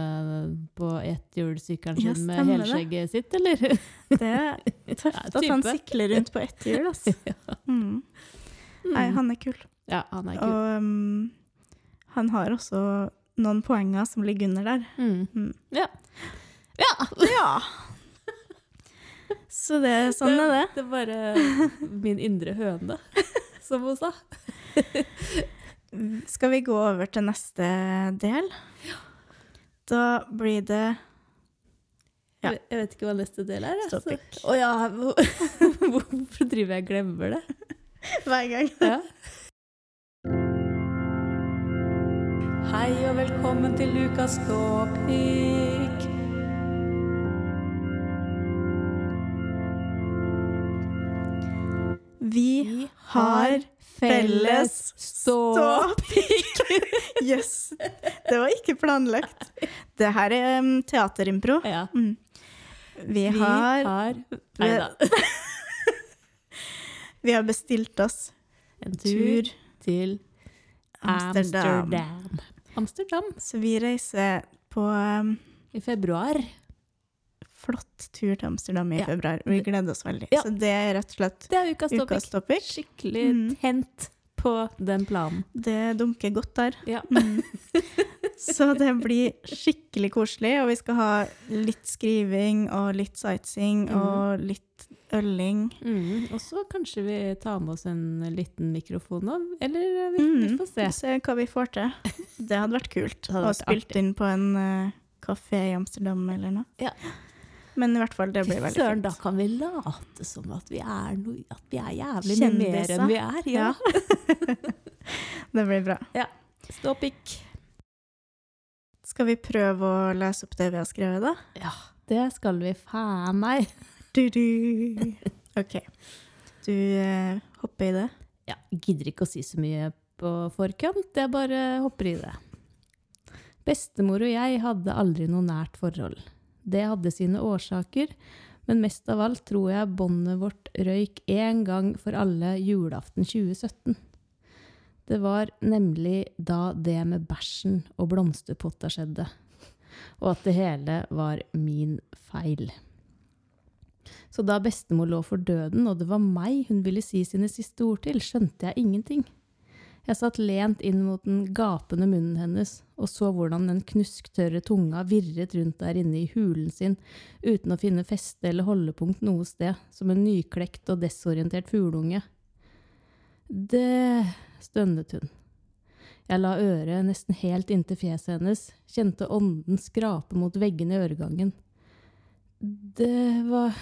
på etthjulssykkelen Ja, sin med helskjegget det. sitt, eller? Det er tøft Ja, at han sykler rundt på ett hjul, altså. Mm. Nei, han er kul. Ja, han er kul. Og um, han har også noen poenger som ligger under der. Mm. Mm. Ja. ja! Ja. Så det, sånn er det. Det er bare min indre høne, som hun sa. Skal vi gå over til neste del? Da blir det Ja. Jeg vet ikke hva neste del er. jeg, så- Topic. Ja, hvorfor driver jeg og glemmer det? hver gang. Ja. Hei og velkommen til Lukas Topic. Vi har felles ståpikk. Jøss. Det var ikke planlagt. Det her er um, teaterimpro. Ja. Mm. Vi Vi har, har Nei da. vi har bestilt oss En tur tur til Amsterdam. Amsterdam. Amsterdam Så vi reiser på um, i februar. flott tur til Amsterdam i Ja. februar. Vi gleder oss veldig. Ja. Så det er rett og slett Det er ukas ukas topic. Skikkelig Mm. tent på den planen. Det dunker godt der. Ja. Mm. Så det blir skikkelig koselig, og vi skal ha litt skriving og litt sightseeing mm. og litt øling. Mm, og så kanskje vi tar med oss en liten mikrofon òg, eller vi, vi Mm. får se. Se hva vi får til. Det hadde vært kult. Hadde vært Og spilt artig. inn på en uh, kafé i Amsterdam eller noe. Ja. Men i hvert fall, det blir veldig søren, fint. da kan vi late som at vi er, noe, at vi er jævlig mye mer enn vi er. Ja. Det blir bra. Ja. Stå pikk. Skal vi prøve å lese opp det vi har skrevet, da? Ja, det skal vi faen meg. Du, du. OK. Du eh, hopper i det? Ja, gidder ikke å si så mye på forkant, jeg bare hopper i det. Bestemor og jeg hadde aldri noe nært forhold. Det hadde sine årsaker, men mest av alt tror jeg båndet vårt røyk én gang for alle julaften 2017. Det var nemlig da det med bæsjen og blomsterpotta skjedde, og at det hele var min feil. Så da bestemor lå for døden, og det var meg hun ville si sine siste ord til, skjønte jeg ingenting. Jeg satt lent inn mot den gapende munnen hennes og så hvordan den knusktørre tunga virret rundt der inne i hulen sin uten å finne feste eller holdepunkt noe sted, som en nyklekt og desorientert fugleunge. Det stønnet hun. Jeg la øret nesten helt inntil fjeset hennes, kjente ånden skrape mot veggene i øregangen. Det var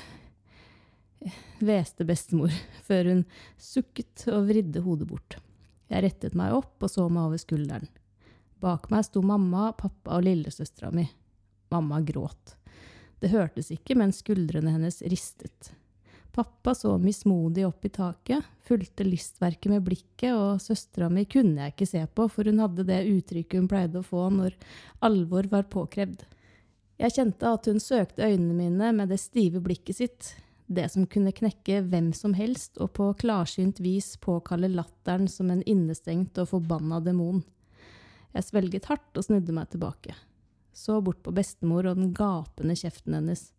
hveste bestemor, før hun sukket og vridde hodet bort. Jeg rettet meg opp og så meg over skulderen. Bak meg sto mamma, pappa og lillesøstera mi. Mamma gråt. Det hørtes ikke, men skuldrene hennes ristet. Pappa så mismodig opp i taket, fulgte lystverket med blikket, og søstera mi kunne jeg ikke se på, for hun hadde det uttrykket hun pleide å få når alvor var påkrevd. Jeg kjente at hun søkte øynene mine med det stive blikket sitt, det som kunne knekke hvem som helst og på klarsynt vis påkalle latteren som en innestengt og forbanna demon. Jeg svelget hardt og snudde meg tilbake. Så bort på bestemor og den gapende kjeften hennes.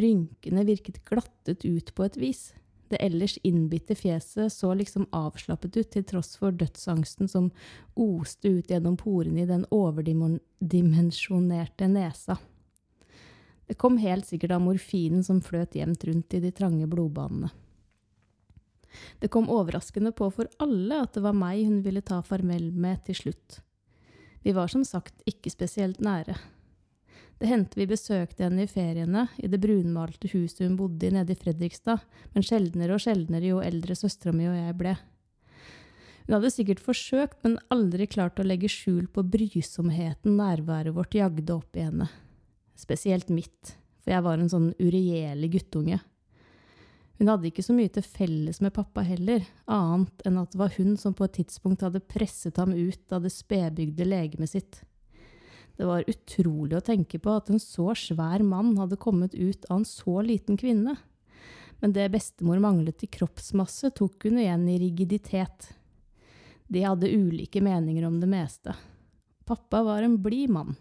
Rynkene virket glattet ut på et vis. Det ellers innbitte fjeset så liksom avslappet ut, til tross for dødsangsten som oste ut gjennom porene i den overdimensjonerte nesa. Det kom helt sikkert av morfinen som fløt jevnt rundt i de trange blodbanene. Det kom overraskende på for alle at det var meg hun ville ta farmel med til slutt. Vi var som sagt ikke spesielt nære. Det hendte vi besøkte henne i feriene, i det brunmalte huset hun bodde i nede i Fredrikstad, men sjeldnere og sjeldnere jo eldre søstera mi og jeg ble. Hun hadde sikkert forsøkt, men aldri klart å legge skjul på brysomheten nærværet vårt jagde opp i henne. Spesielt mitt, for jeg var en sånn uregjerlig guttunge. Hun hadde ikke så mye til felles med pappa heller, annet enn at det var hun som på et tidspunkt hadde presset ham ut av det spedbygde legemet sitt. Det var utrolig å tenke på at en så svær mann hadde kommet ut av en så liten kvinne. Men det bestemor manglet i kroppsmasse, tok hun igjen i rigiditet. De hadde ulike meninger om det meste. Pappa var en blid mann.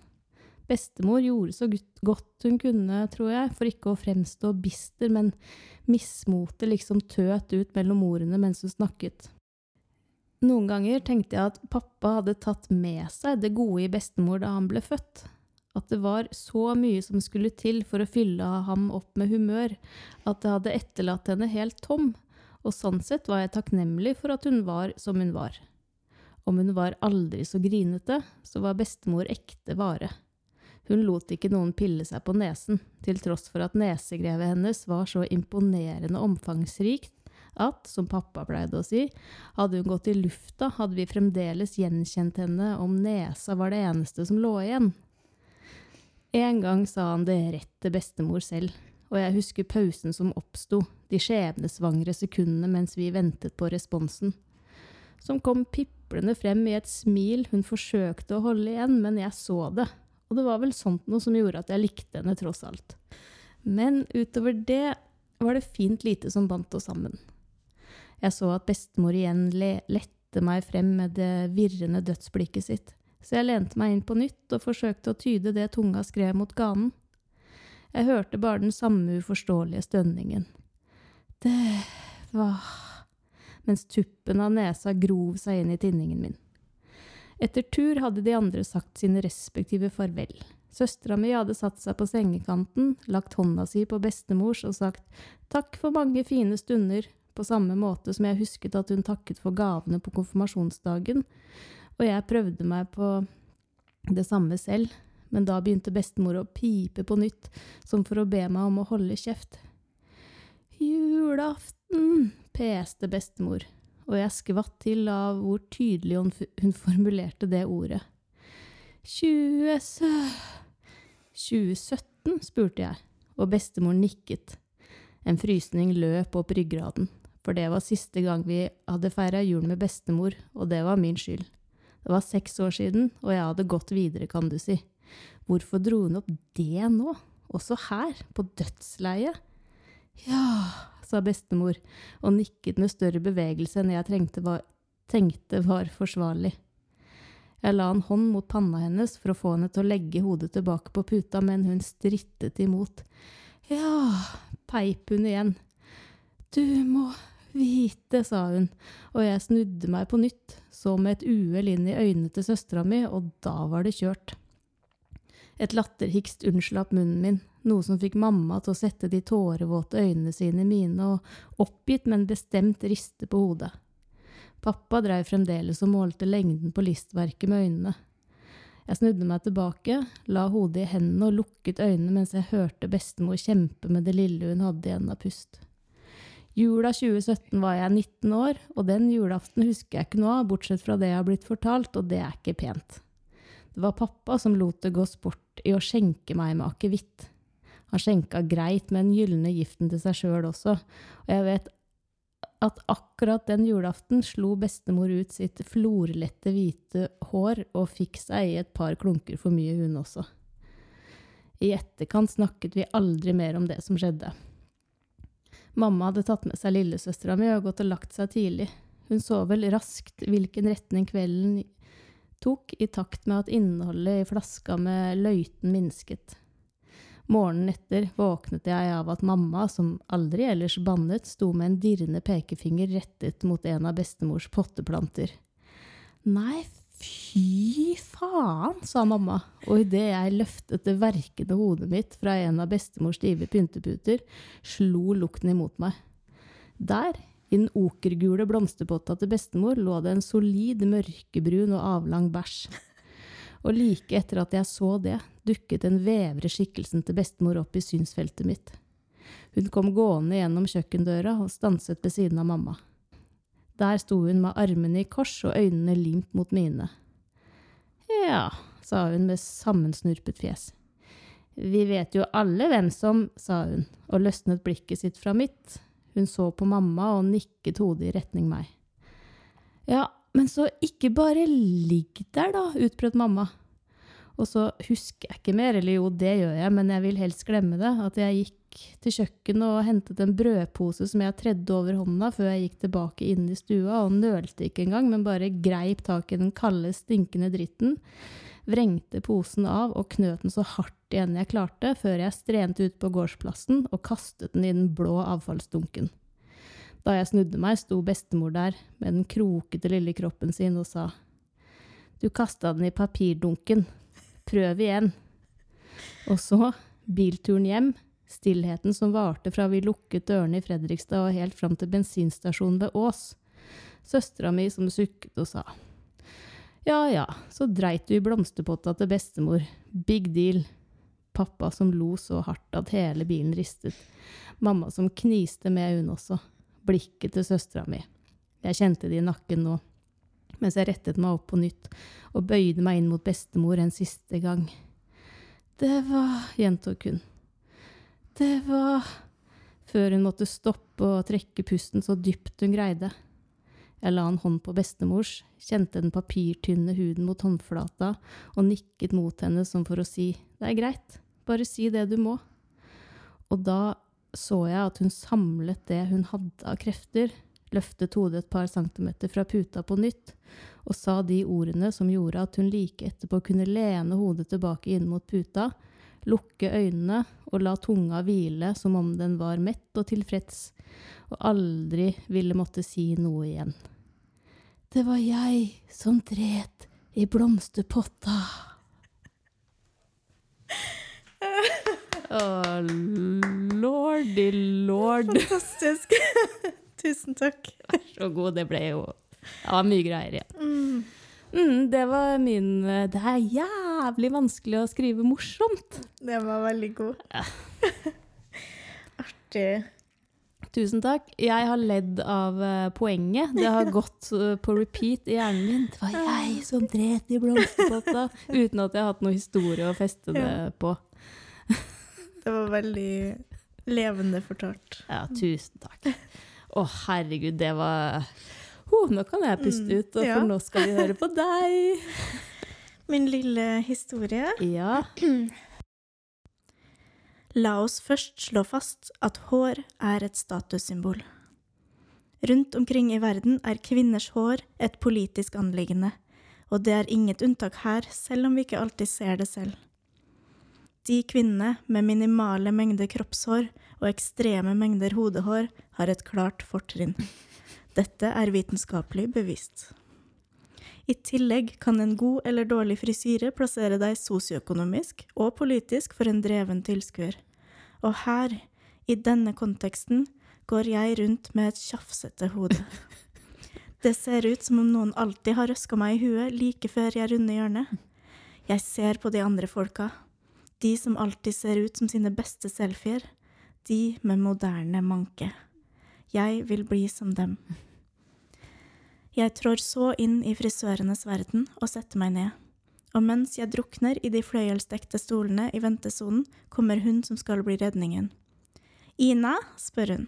Bestemor gjorde så godt hun kunne, tror jeg, for ikke å fremstå bister, men mismotet liksom tøt ut mellom ordene mens hun snakket. Noen ganger tenkte jeg at pappa hadde tatt med seg det gode i bestemor da han ble født. At det var så mye som skulle til for å fylle ham opp med humør, at det hadde etterlatt henne helt tom, og sånn sett var jeg takknemlig for at hun var som hun var. Om hun var aldri så grinete, så var bestemor ekte vare. Hun lot ikke noen pille seg på nesen, til tross for at nesegrevet hennes var så imponerende omfangsrikt at, som pappa pleide å si, hadde hun gått i lufta, hadde vi fremdeles gjenkjent henne om nesa var det eneste som lå igjen. En gang sa han det rett til bestemor selv, og jeg husker pausen som oppsto, de skjebnesvangre sekundene mens vi ventet på responsen, som kom piplende frem i et smil hun forsøkte å holde igjen, men jeg så det, og det var vel sånt noe som gjorde at jeg likte henne tross alt. Men utover det var det fint lite som bandt oss sammen. Jeg så at bestemor igjen lette meg frem med det virrende dødsblikket sitt, så jeg lente meg inn på nytt og forsøkte å tyde det tunga skrev mot ganen. Jeg hørte bare den samme uforståelige stønningen. Det var Mens tuppen av nesa grov seg inn i tinningen min. Etter tur hadde de andre sagt sine respektive farvel. Søstera mi hadde satt seg på sengekanten, lagt hånda si på bestemors og sagt takk for mange fine stunder, på samme måte som jeg husket at hun takket for gavene på konfirmasjonsdagen, og jeg prøvde meg på det samme selv, men da begynte bestemor å pipe på nytt, som for å be meg om å holde kjeft. Julaften, peste bestemor, og jeg skvatt til av hvor tydelig hun, hun formulerte det ordet. 20 2017, spurte jeg, og bestemor nikket. En frysning løp opp ryggraden, for det var siste gang vi hadde feira jul med bestemor, og det var min skyld. Det var seks år siden, og jeg hadde gått videre, kan du si. Hvorfor dro hun opp det nå, også her, på dødsleiet? Ja, sa bestemor og nikket med større bevegelse enn jeg var, tenkte var forsvarlig. Jeg la en hånd mot panna hennes for å få henne til å legge hodet tilbake på puta, men hun strittet imot. Ja, peip hun igjen. Du må vite, sa hun, og jeg snudde meg på nytt, så med et uhell inn i øynene til søstera mi, og da var det kjørt. Et latterhikst unnslapp munnen min, noe som fikk mamma til å sette de tårevåte øynene sine i mine og oppgitt, men bestemt riste på hodet. Pappa dreiv fremdeles og målte lengden på listverket med øynene. Jeg snudde meg tilbake, la hodet i hendene og lukket øynene mens jeg hørte bestemor kjempe med det lille hun hadde igjen av pust. Jula 2017 var jeg 19 år, og den julaften husker jeg ikke noe av, bortsett fra det jeg har blitt fortalt, og det er ikke pent. Det var pappa som lot det gå sport i å skjenke meg med akevitt. Han skjenka greit med den gylne giften til seg sjøl også, og jeg vet at akkurat den julaften slo bestemor ut sitt florlette hvite hår og fikk seg i et par klunker for mye, hun også. I etterkant snakket vi aldri mer om det som skjedde. Mamma hadde tatt med seg lillesøstera mi og gått og lagt seg tidlig. Hun så vel raskt hvilken retning kvelden tok, i takt med at innholdet i flaska med løyten minsket. Morgenen etter våknet jeg av at mamma, som aldri ellers bannet, sto med en dirrende pekefinger rettet mot en av bestemors potteplanter. Nei, fy faen, sa mamma, og idet jeg løftet det verkende hodet mitt fra en av bestemors stive pynteputer, slo lukten imot meg. Der, i den okergule blomsterpotta til bestemor, lå det en solid mørkebrun og avlang bæsj og like etter at jeg så det, dukket den vevre skikkelsen til bestemor opp i synsfeltet mitt. Hun kom gående gjennom kjøkkendøra og stanset ved siden av mamma. Der sto hun med armene i kors og øynene limt mot mine. Ja, sa hun med sammensnurpet fjes. Vi vet jo alle hvem som, sa hun og løsnet blikket sitt fra mitt. Hun så på mamma og nikket hodet i retning meg. Ja, men så ikke bare ligg der, da, utbrøt mamma. Og så husker jeg ikke mer, eller jo, det gjør jeg, men jeg vil helst glemme det, at jeg gikk til kjøkkenet og hentet en brødpose som jeg tredde over hånda før jeg gikk tilbake inn i stua, og nølte ikke engang, men bare greip tak i den kalde, stinkende dritten, vrengte posen av og knøt den så hardt igjen jeg klarte, før jeg strente ut på gårdsplassen og kastet den i den blå avfallsdunken. Da jeg snudde meg, sto bestemor der med den krokete lille kroppen sin og sa Du kasta den i papirdunken. Prøv igjen. Og så bilturen hjem, stillheten som varte fra vi lukket dørene i Fredrikstad og helt fram til bensinstasjonen ved Ås. Søstera mi som sukket og sa Ja ja, så dreit du i blomsterpotta til bestemor. Big deal. Pappa som lo så hardt at hele bilen ristet. Mamma som kniste med, hun også blikket til søstera mi. Jeg kjente det i nakken nå, mens jeg rettet meg opp på nytt og bøyde meg inn mot bestemor en siste gang. Det var gjentok hun. Det var Før hun måtte stoppe og trekke pusten så dypt hun greide. Jeg la en hånd på bestemors, kjente den papirtynne huden mot håndflata og nikket mot henne som for å si det er greit, bare si det du må. Og da så jeg at hun samlet det hun hadde av krefter, løftet hodet et par centimeter fra puta på nytt, og sa de ordene som gjorde at hun like etterpå kunne lene hodet tilbake inn mot puta, lukke øynene og la tunga hvile som om den var mett og tilfreds, og aldri ville måtte si noe igjen. Det var jeg som dret i blomsterpotta. Å, lordy lord. Fantastisk. Tusen takk. Vær Så god. Det ble jo Det var mye greier igjen. Mm. Mm, det var min Det er jævlig vanskelig å skrive morsomt. Den var veldig god. Ja. Artig. Tusen takk. Jeg har ledd av eh, poenget. Det har gått eh, på repeat i hjernen min. Det var jeg som dret i blomsterpotta. Uten at jeg har hatt noe historie å feste det på. Det var veldig levende fortalt. Ja, tusen takk. Å, herregud, det var oh, Nå kan jeg puste Mm, ut, for ja. nå skal vi høre på deg. Min lille historie. Ja. La oss først slå fast at hår er et statussymbol. Rundt omkring i verden er kvinners hår et politisk anliggende, og det er inget unntak her, selv om vi ikke alltid ser det selv. De kvinnene med minimale mengder kroppshår og ekstreme mengder hodehår har et klart fortrinn. Dette er vitenskapelig bevist. I tillegg kan en god eller dårlig frisyre plassere deg sosioøkonomisk og politisk for en dreven tilskuer. Og her, i denne konteksten, går jeg rundt med et tjafsete hode. Det ser ut som om noen alltid har røska meg i huet like før jeg runder hjørnet. Jeg ser på de andre folka. De som alltid ser ut som sine beste selfier. De med moderne manke. Jeg vil bli som dem. Jeg trår så inn i frisørenes verden og setter meg ned. Og mens jeg drukner i de fløyelsdekte stolene i ventesonen, kommer hun som skal bli redningen. Ina? spør hun.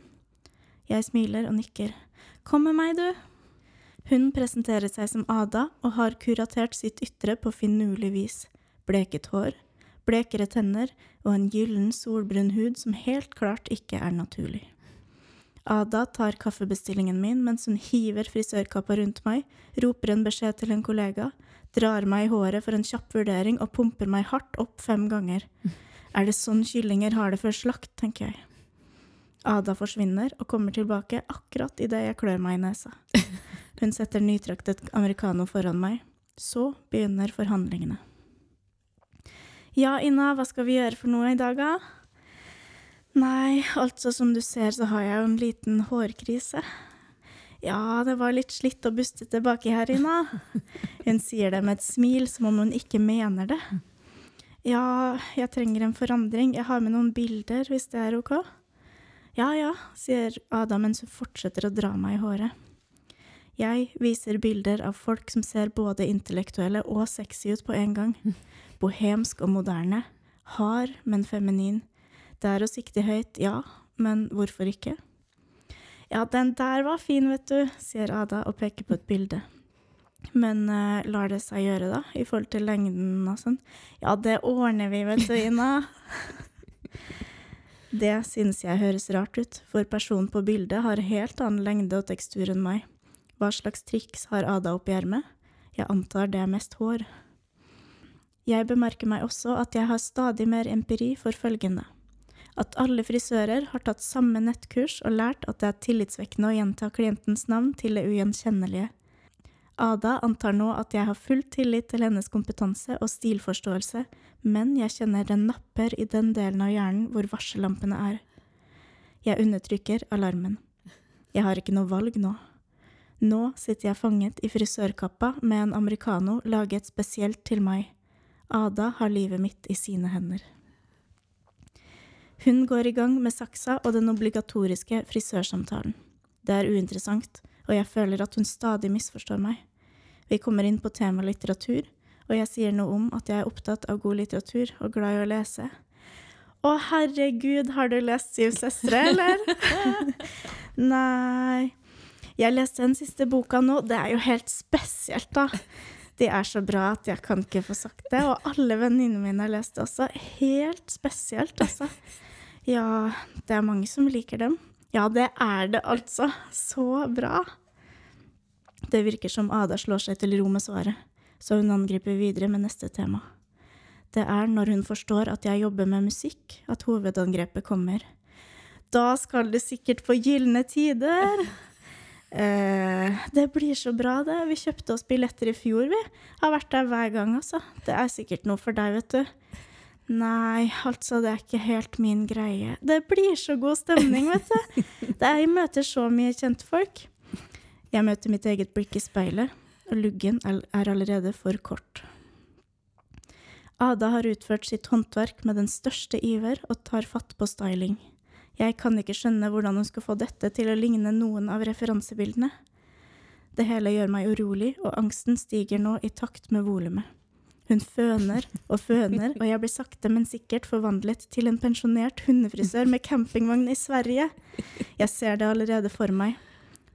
Jeg smiler og nikker. Kom med meg, du. Hun presenterer seg som Ada og har kuratert sitt ytre på finurlig vis. Bleket hår, blekere tenner og en gyllen, solbrun hud som helt klart ikke er naturlig. Ada tar kaffebestillingen min mens hun hiver frisørkappa rundt meg, roper en beskjed til en kollega, drar meg i håret for en kjapp vurdering og pumper meg hardt opp fem ganger. Er det sånn kyllinger har det før slakt, tenker jeg. Ada forsvinner og kommer tilbake akkurat idet jeg klør meg i nesa. Hun setter nytraktet americano foran meg. Så begynner forhandlingene. Ja, Ina, hva skal vi gjøre for noe i dag, da? Nei, altså som du ser så har jeg jo en liten hårkrise. Ja, det var litt slitt og bustete baki her, Ina. Hun sier det med et smil som om hun ikke mener det. Ja, jeg trenger en forandring. Jeg har med noen bilder, hvis det er ok? Ja ja, sier Ada mens hun fortsetter å dra meg i håret. Jeg viser bilder av folk som ser både intellektuelle og sexy ut på en gang. Bohemsk og moderne. Hard, men feminin. Det er å sikte høyt, ja, men hvorfor ikke? Ja, den der var fin, vet du, sier Ada og peker på et bilde. Men uh, lar det seg gjøre, da, i forhold til lengden og sånn? Ja, det ordner vi, vet du, Ina. Det synes jeg høres rart ut, for personen på bildet har helt annen lengde og tekstur enn meg. Hva slags triks har Ada oppi ermet? Jeg antar det er mest hår. Jeg bemerker meg også at jeg har stadig mer empiri for følgende. At alle frisører har tatt samme nettkurs og lært at det er tillitsvekkende å gjenta klientens navn til det ugjenkjennelige. Ada antar nå at jeg har full tillit til hennes kompetanse og stilforståelse, men jeg kjenner den napper i den delen av hjernen hvor varsellampene er. Jeg undertrykker alarmen. Jeg har ikke noe valg nå. Nå sitter jeg fanget i frisørkappa med en americano laget spesielt til meg. Ada har livet mitt i sine hender. Hun går i gang med saksa og den obligatoriske frisørsamtalen. Det er uinteressant, og jeg føler at hun stadig misforstår meg. Vi kommer inn på tema litteratur, og jeg sier noe om at jeg er opptatt av god litteratur og glad i å lese. Å, herregud, har du lest Syv søstre, eller? Nei. Jeg leste den siste boka nå. Det er jo helt spesielt, da. De er så bra at jeg kan ikke få sagt det. Og alle venninnene mine har lest det også. Helt spesielt, altså. Ja, det er mange som liker dem. Ja, det er det altså. Så bra. Det virker som Ada slår seg til ro med svaret, så hun angriper videre med neste tema. Det er når hun forstår at jeg jobber med musikk, at hovedangrepet kommer. Da skal du sikkert få gylne tider! Eh, det blir så bra, det. Vi kjøpte oss billetter i fjor, vi. Har vært der hver gang, altså. Det er sikkert noe for deg, vet du. Nei, altså, det er ikke helt min greie. Det blir så god stemning, vet du. Det er, jeg møter så mye kjentfolk. Jeg møter mitt eget blikk i speilet, og luggen er er allerede for kort. Ada har utført sitt håndverk med den største iver og tar fatt på styling. Jeg kan ikke skjønne hvordan hun skal få dette til å ligne noen av referansebildene. Det hele gjør meg urolig, og angsten stiger nå i takt med volumet. Hun føner og føner, og jeg blir sakte, men sikkert forvandlet til en pensjonert hundefrisør med campingvogn i Sverige. Jeg ser det allerede for meg.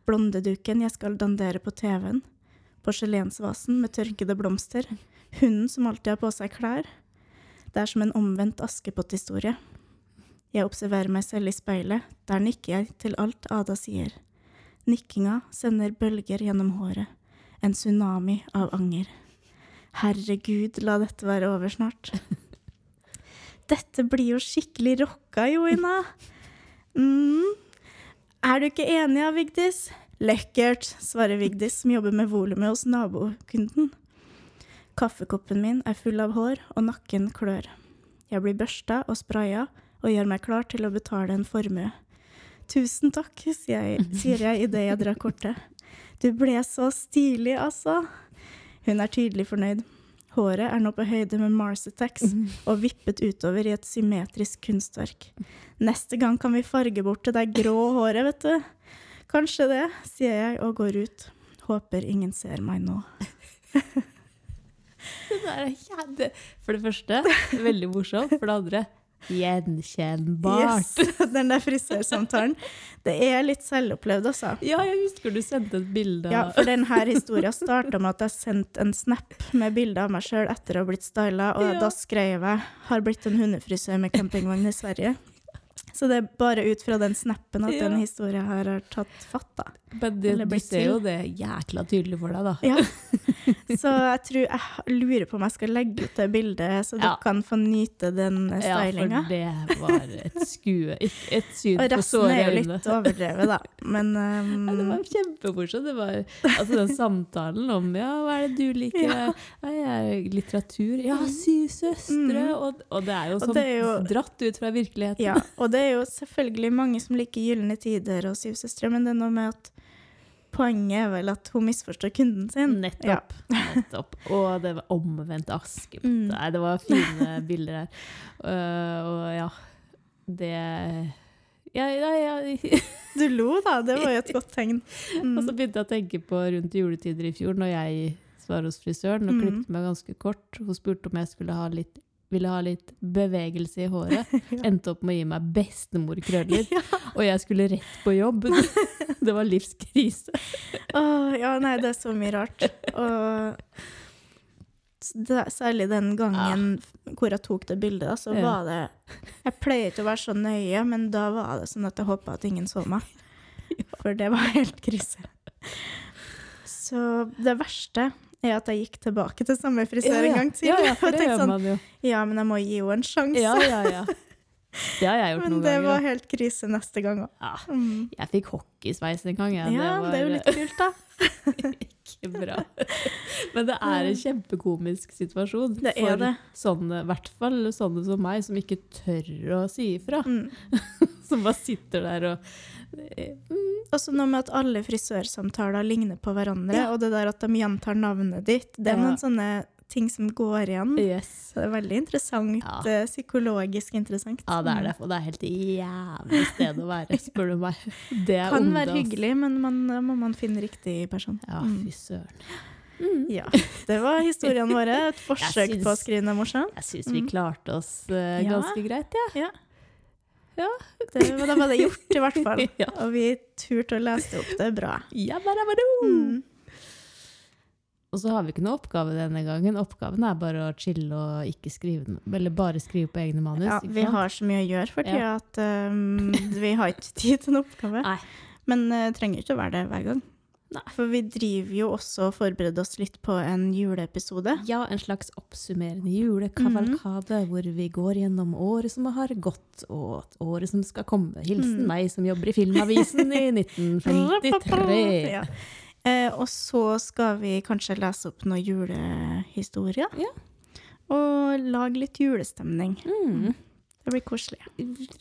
Blondeduken jeg skal dandere på TV-en. Porselensvasen med tørkede blomster. Hunden som alltid har på seg klær. Det er som en omvendt Askepott-historie. Jeg observerer meg selv i speilet, der nikker jeg til alt Ada sier. Nikkinga sender bølger gjennom håret. En tsunami av anger. Herregud, la dette være over snart. Dette blir jo skikkelig rocka, Joina. Mm. Er du ikke enig, ja, Vigdis? Lekkert, svarer Vigdis, som jobber med volumet hos nabokunden. Kaffekoppen min er full av hår, og nakken klør. Jeg blir børsta og spraya og gjør meg klar til å betale en formue. Tusen takk, sier jeg, sier jeg idet jeg drar kortet. Du ble så stilig, altså. Hun er tydelig fornøyd. Håret er nå på høyde med Mars Attacks og vippet utover i et symmetrisk kunstverk. Neste gang kan vi farge bort det der grå håret, vet du. Kanskje det, sier jeg og går ut. Håper ingen ser meg nå. Det der er kjære. For det første, veldig morsomt. For det andre, gjenkjennbart. Yes, Den der frisørsamtalen. Det er litt selvopplevd, altså. Ja, jeg husker du sendte et bilde Ja, for denne historien starta med at jeg sendte en snap med bilde av meg sjøl etter å ha blitt styla, og Ja. da skrev jeg 'har blitt en hundefrisør med campingvogn i Sverige'. Så det er bare ut fra den snappen at Ja. den historien har tatt fatt, da. Men det, du ser jo det jækla tydelig for deg, da. Ja. Så jeg tror jeg lurer på om jeg skal legge ut det bildet, så Ja. du kan få nyte den Ja, for det var et skue. Et syn og for resten er jo litt overdrevet, da. Men Ja, det um, var kjempemorsomt. Det var altså den samtalen om ja, hva er det du liker? Ja. Jeg er litteratur. Ja, Syv søstre! Mm. Og, og det er jo sånn dratt ut fra virkeligheten. Ja, og det er jo selvfølgelig mange som liker Gylne tider og Syv søstre, men det er noe med at poenget er vel at hun misforstår kunden sin. Ja. Nettopp. nettopp. Og det var omvendt aske. Mm. Nei, det var fine bilder her. Uh, og ja, det ja, ja, ja. Du lo, da. Det var jo et godt tegn. Mm. Og så begynte jeg å tenke på rundt juletider i fjor, når jeg var hos frisøren og Mm. klippet meg ganske kort. Hun spurte om jeg skulle ha litt, ville ha litt bevegelse i håret. Ja. Endte opp med å gi meg bestemorkrøller. Og jeg skulle rett på jobb. Det var livskrise. Åh, ja, nei, det er så mye rart. Og særlig den gangen hvor jeg tok det bildet, så Ja. var det Jeg pleier ikke å være så nøye, men da var det sånn at jeg håpa at ingen så meg. For det var helt krise. Så det verste er at jeg gikk tilbake til samme frisør en gang til. Ja, ja, for det gjør sånn, man jo. ja, men jeg må gi henne en sjanse. Ja, ja, ja. Det har jeg gjort men noen det var helt krise neste gang òg. Ja, Mm. jeg fikk hockeysveis en gang. Ja, Ja, det, er jo litt kult, da. ikke bra. Men det er en kjempekomisk situasjon Det er for det. sånne, i hvert fall sånne som meg, som ikke tør å si ifra. Mm. Som bare sitter der og Også noe med at alle frisørsamtaler ligner på hverandre, Ja. og det der at de gjentar navnet ditt. Det er Ja. noen sånne ting som går igjen. Yes. Så det er veldig interessant. Ja. eh, Psykologisk interessant. Ja, det er det. Og det er helt jævlig sted å være, spør du meg. Det er Kan være hyggelig, men man, må man finne riktig person. Ja, Mm. fy søren. Mm. Ja, det var historiene våre. Et forsøk syns- på å skrive noe morsomt. Jeg syns vi Mm. klarte oss Ja. ganske greit, ja. Det, da var det gjort, i hvert fall. Ja. Og vi turte å lese det opp. Det er bra. ja. Mm. Og så har vi ikke noe oppgave denne gangen. Oppgaven er bare å chille og ikke skrive. Eller bare skrive på egne manus. Ja, vi har så mye å gjøre for tida Ja. at um, vi har ikke tid til en oppgave. Nei. Men det trenger ikke å være det hver gang. Nei. For vi driver jo også og forbereder oss litt på en juleepisode. Ja, en slags oppsummerende julekavalkade hvor vi går gjennom året som har gått, og året som skal komme. Hilsen Mm. meg som jobber i Filmavisen i 1953. Ja. Eh, og så skal vi kanskje lese opp noen julehistorier. Ja. Og lage litt julestemning. Mm. Det blir koselig.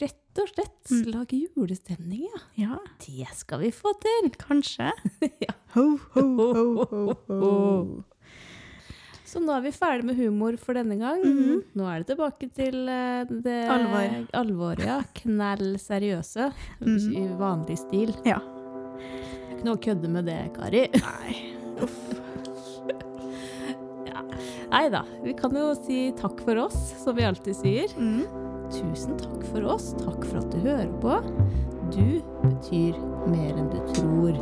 Rett og slett Mm. lage julestemning, ja. Ja, Det skal vi få til. kanskje. Ja. Ho, ho, ho, ho, ho. Så nå er vi ferdig med humor for denne gang. Mhm. Nå er det tilbake til eh, det Alvor. alvor, ja. Knall seriøse. mm. I vanlig stil. Ja. Ikke noe å kødde med det, Kari. Nei. Uff. Nei da. Vi kan jo si takk for oss, som vi alltid sier. Mm tusen takk for oss. Takk for at du hører på. Du betyr mer enn du tror.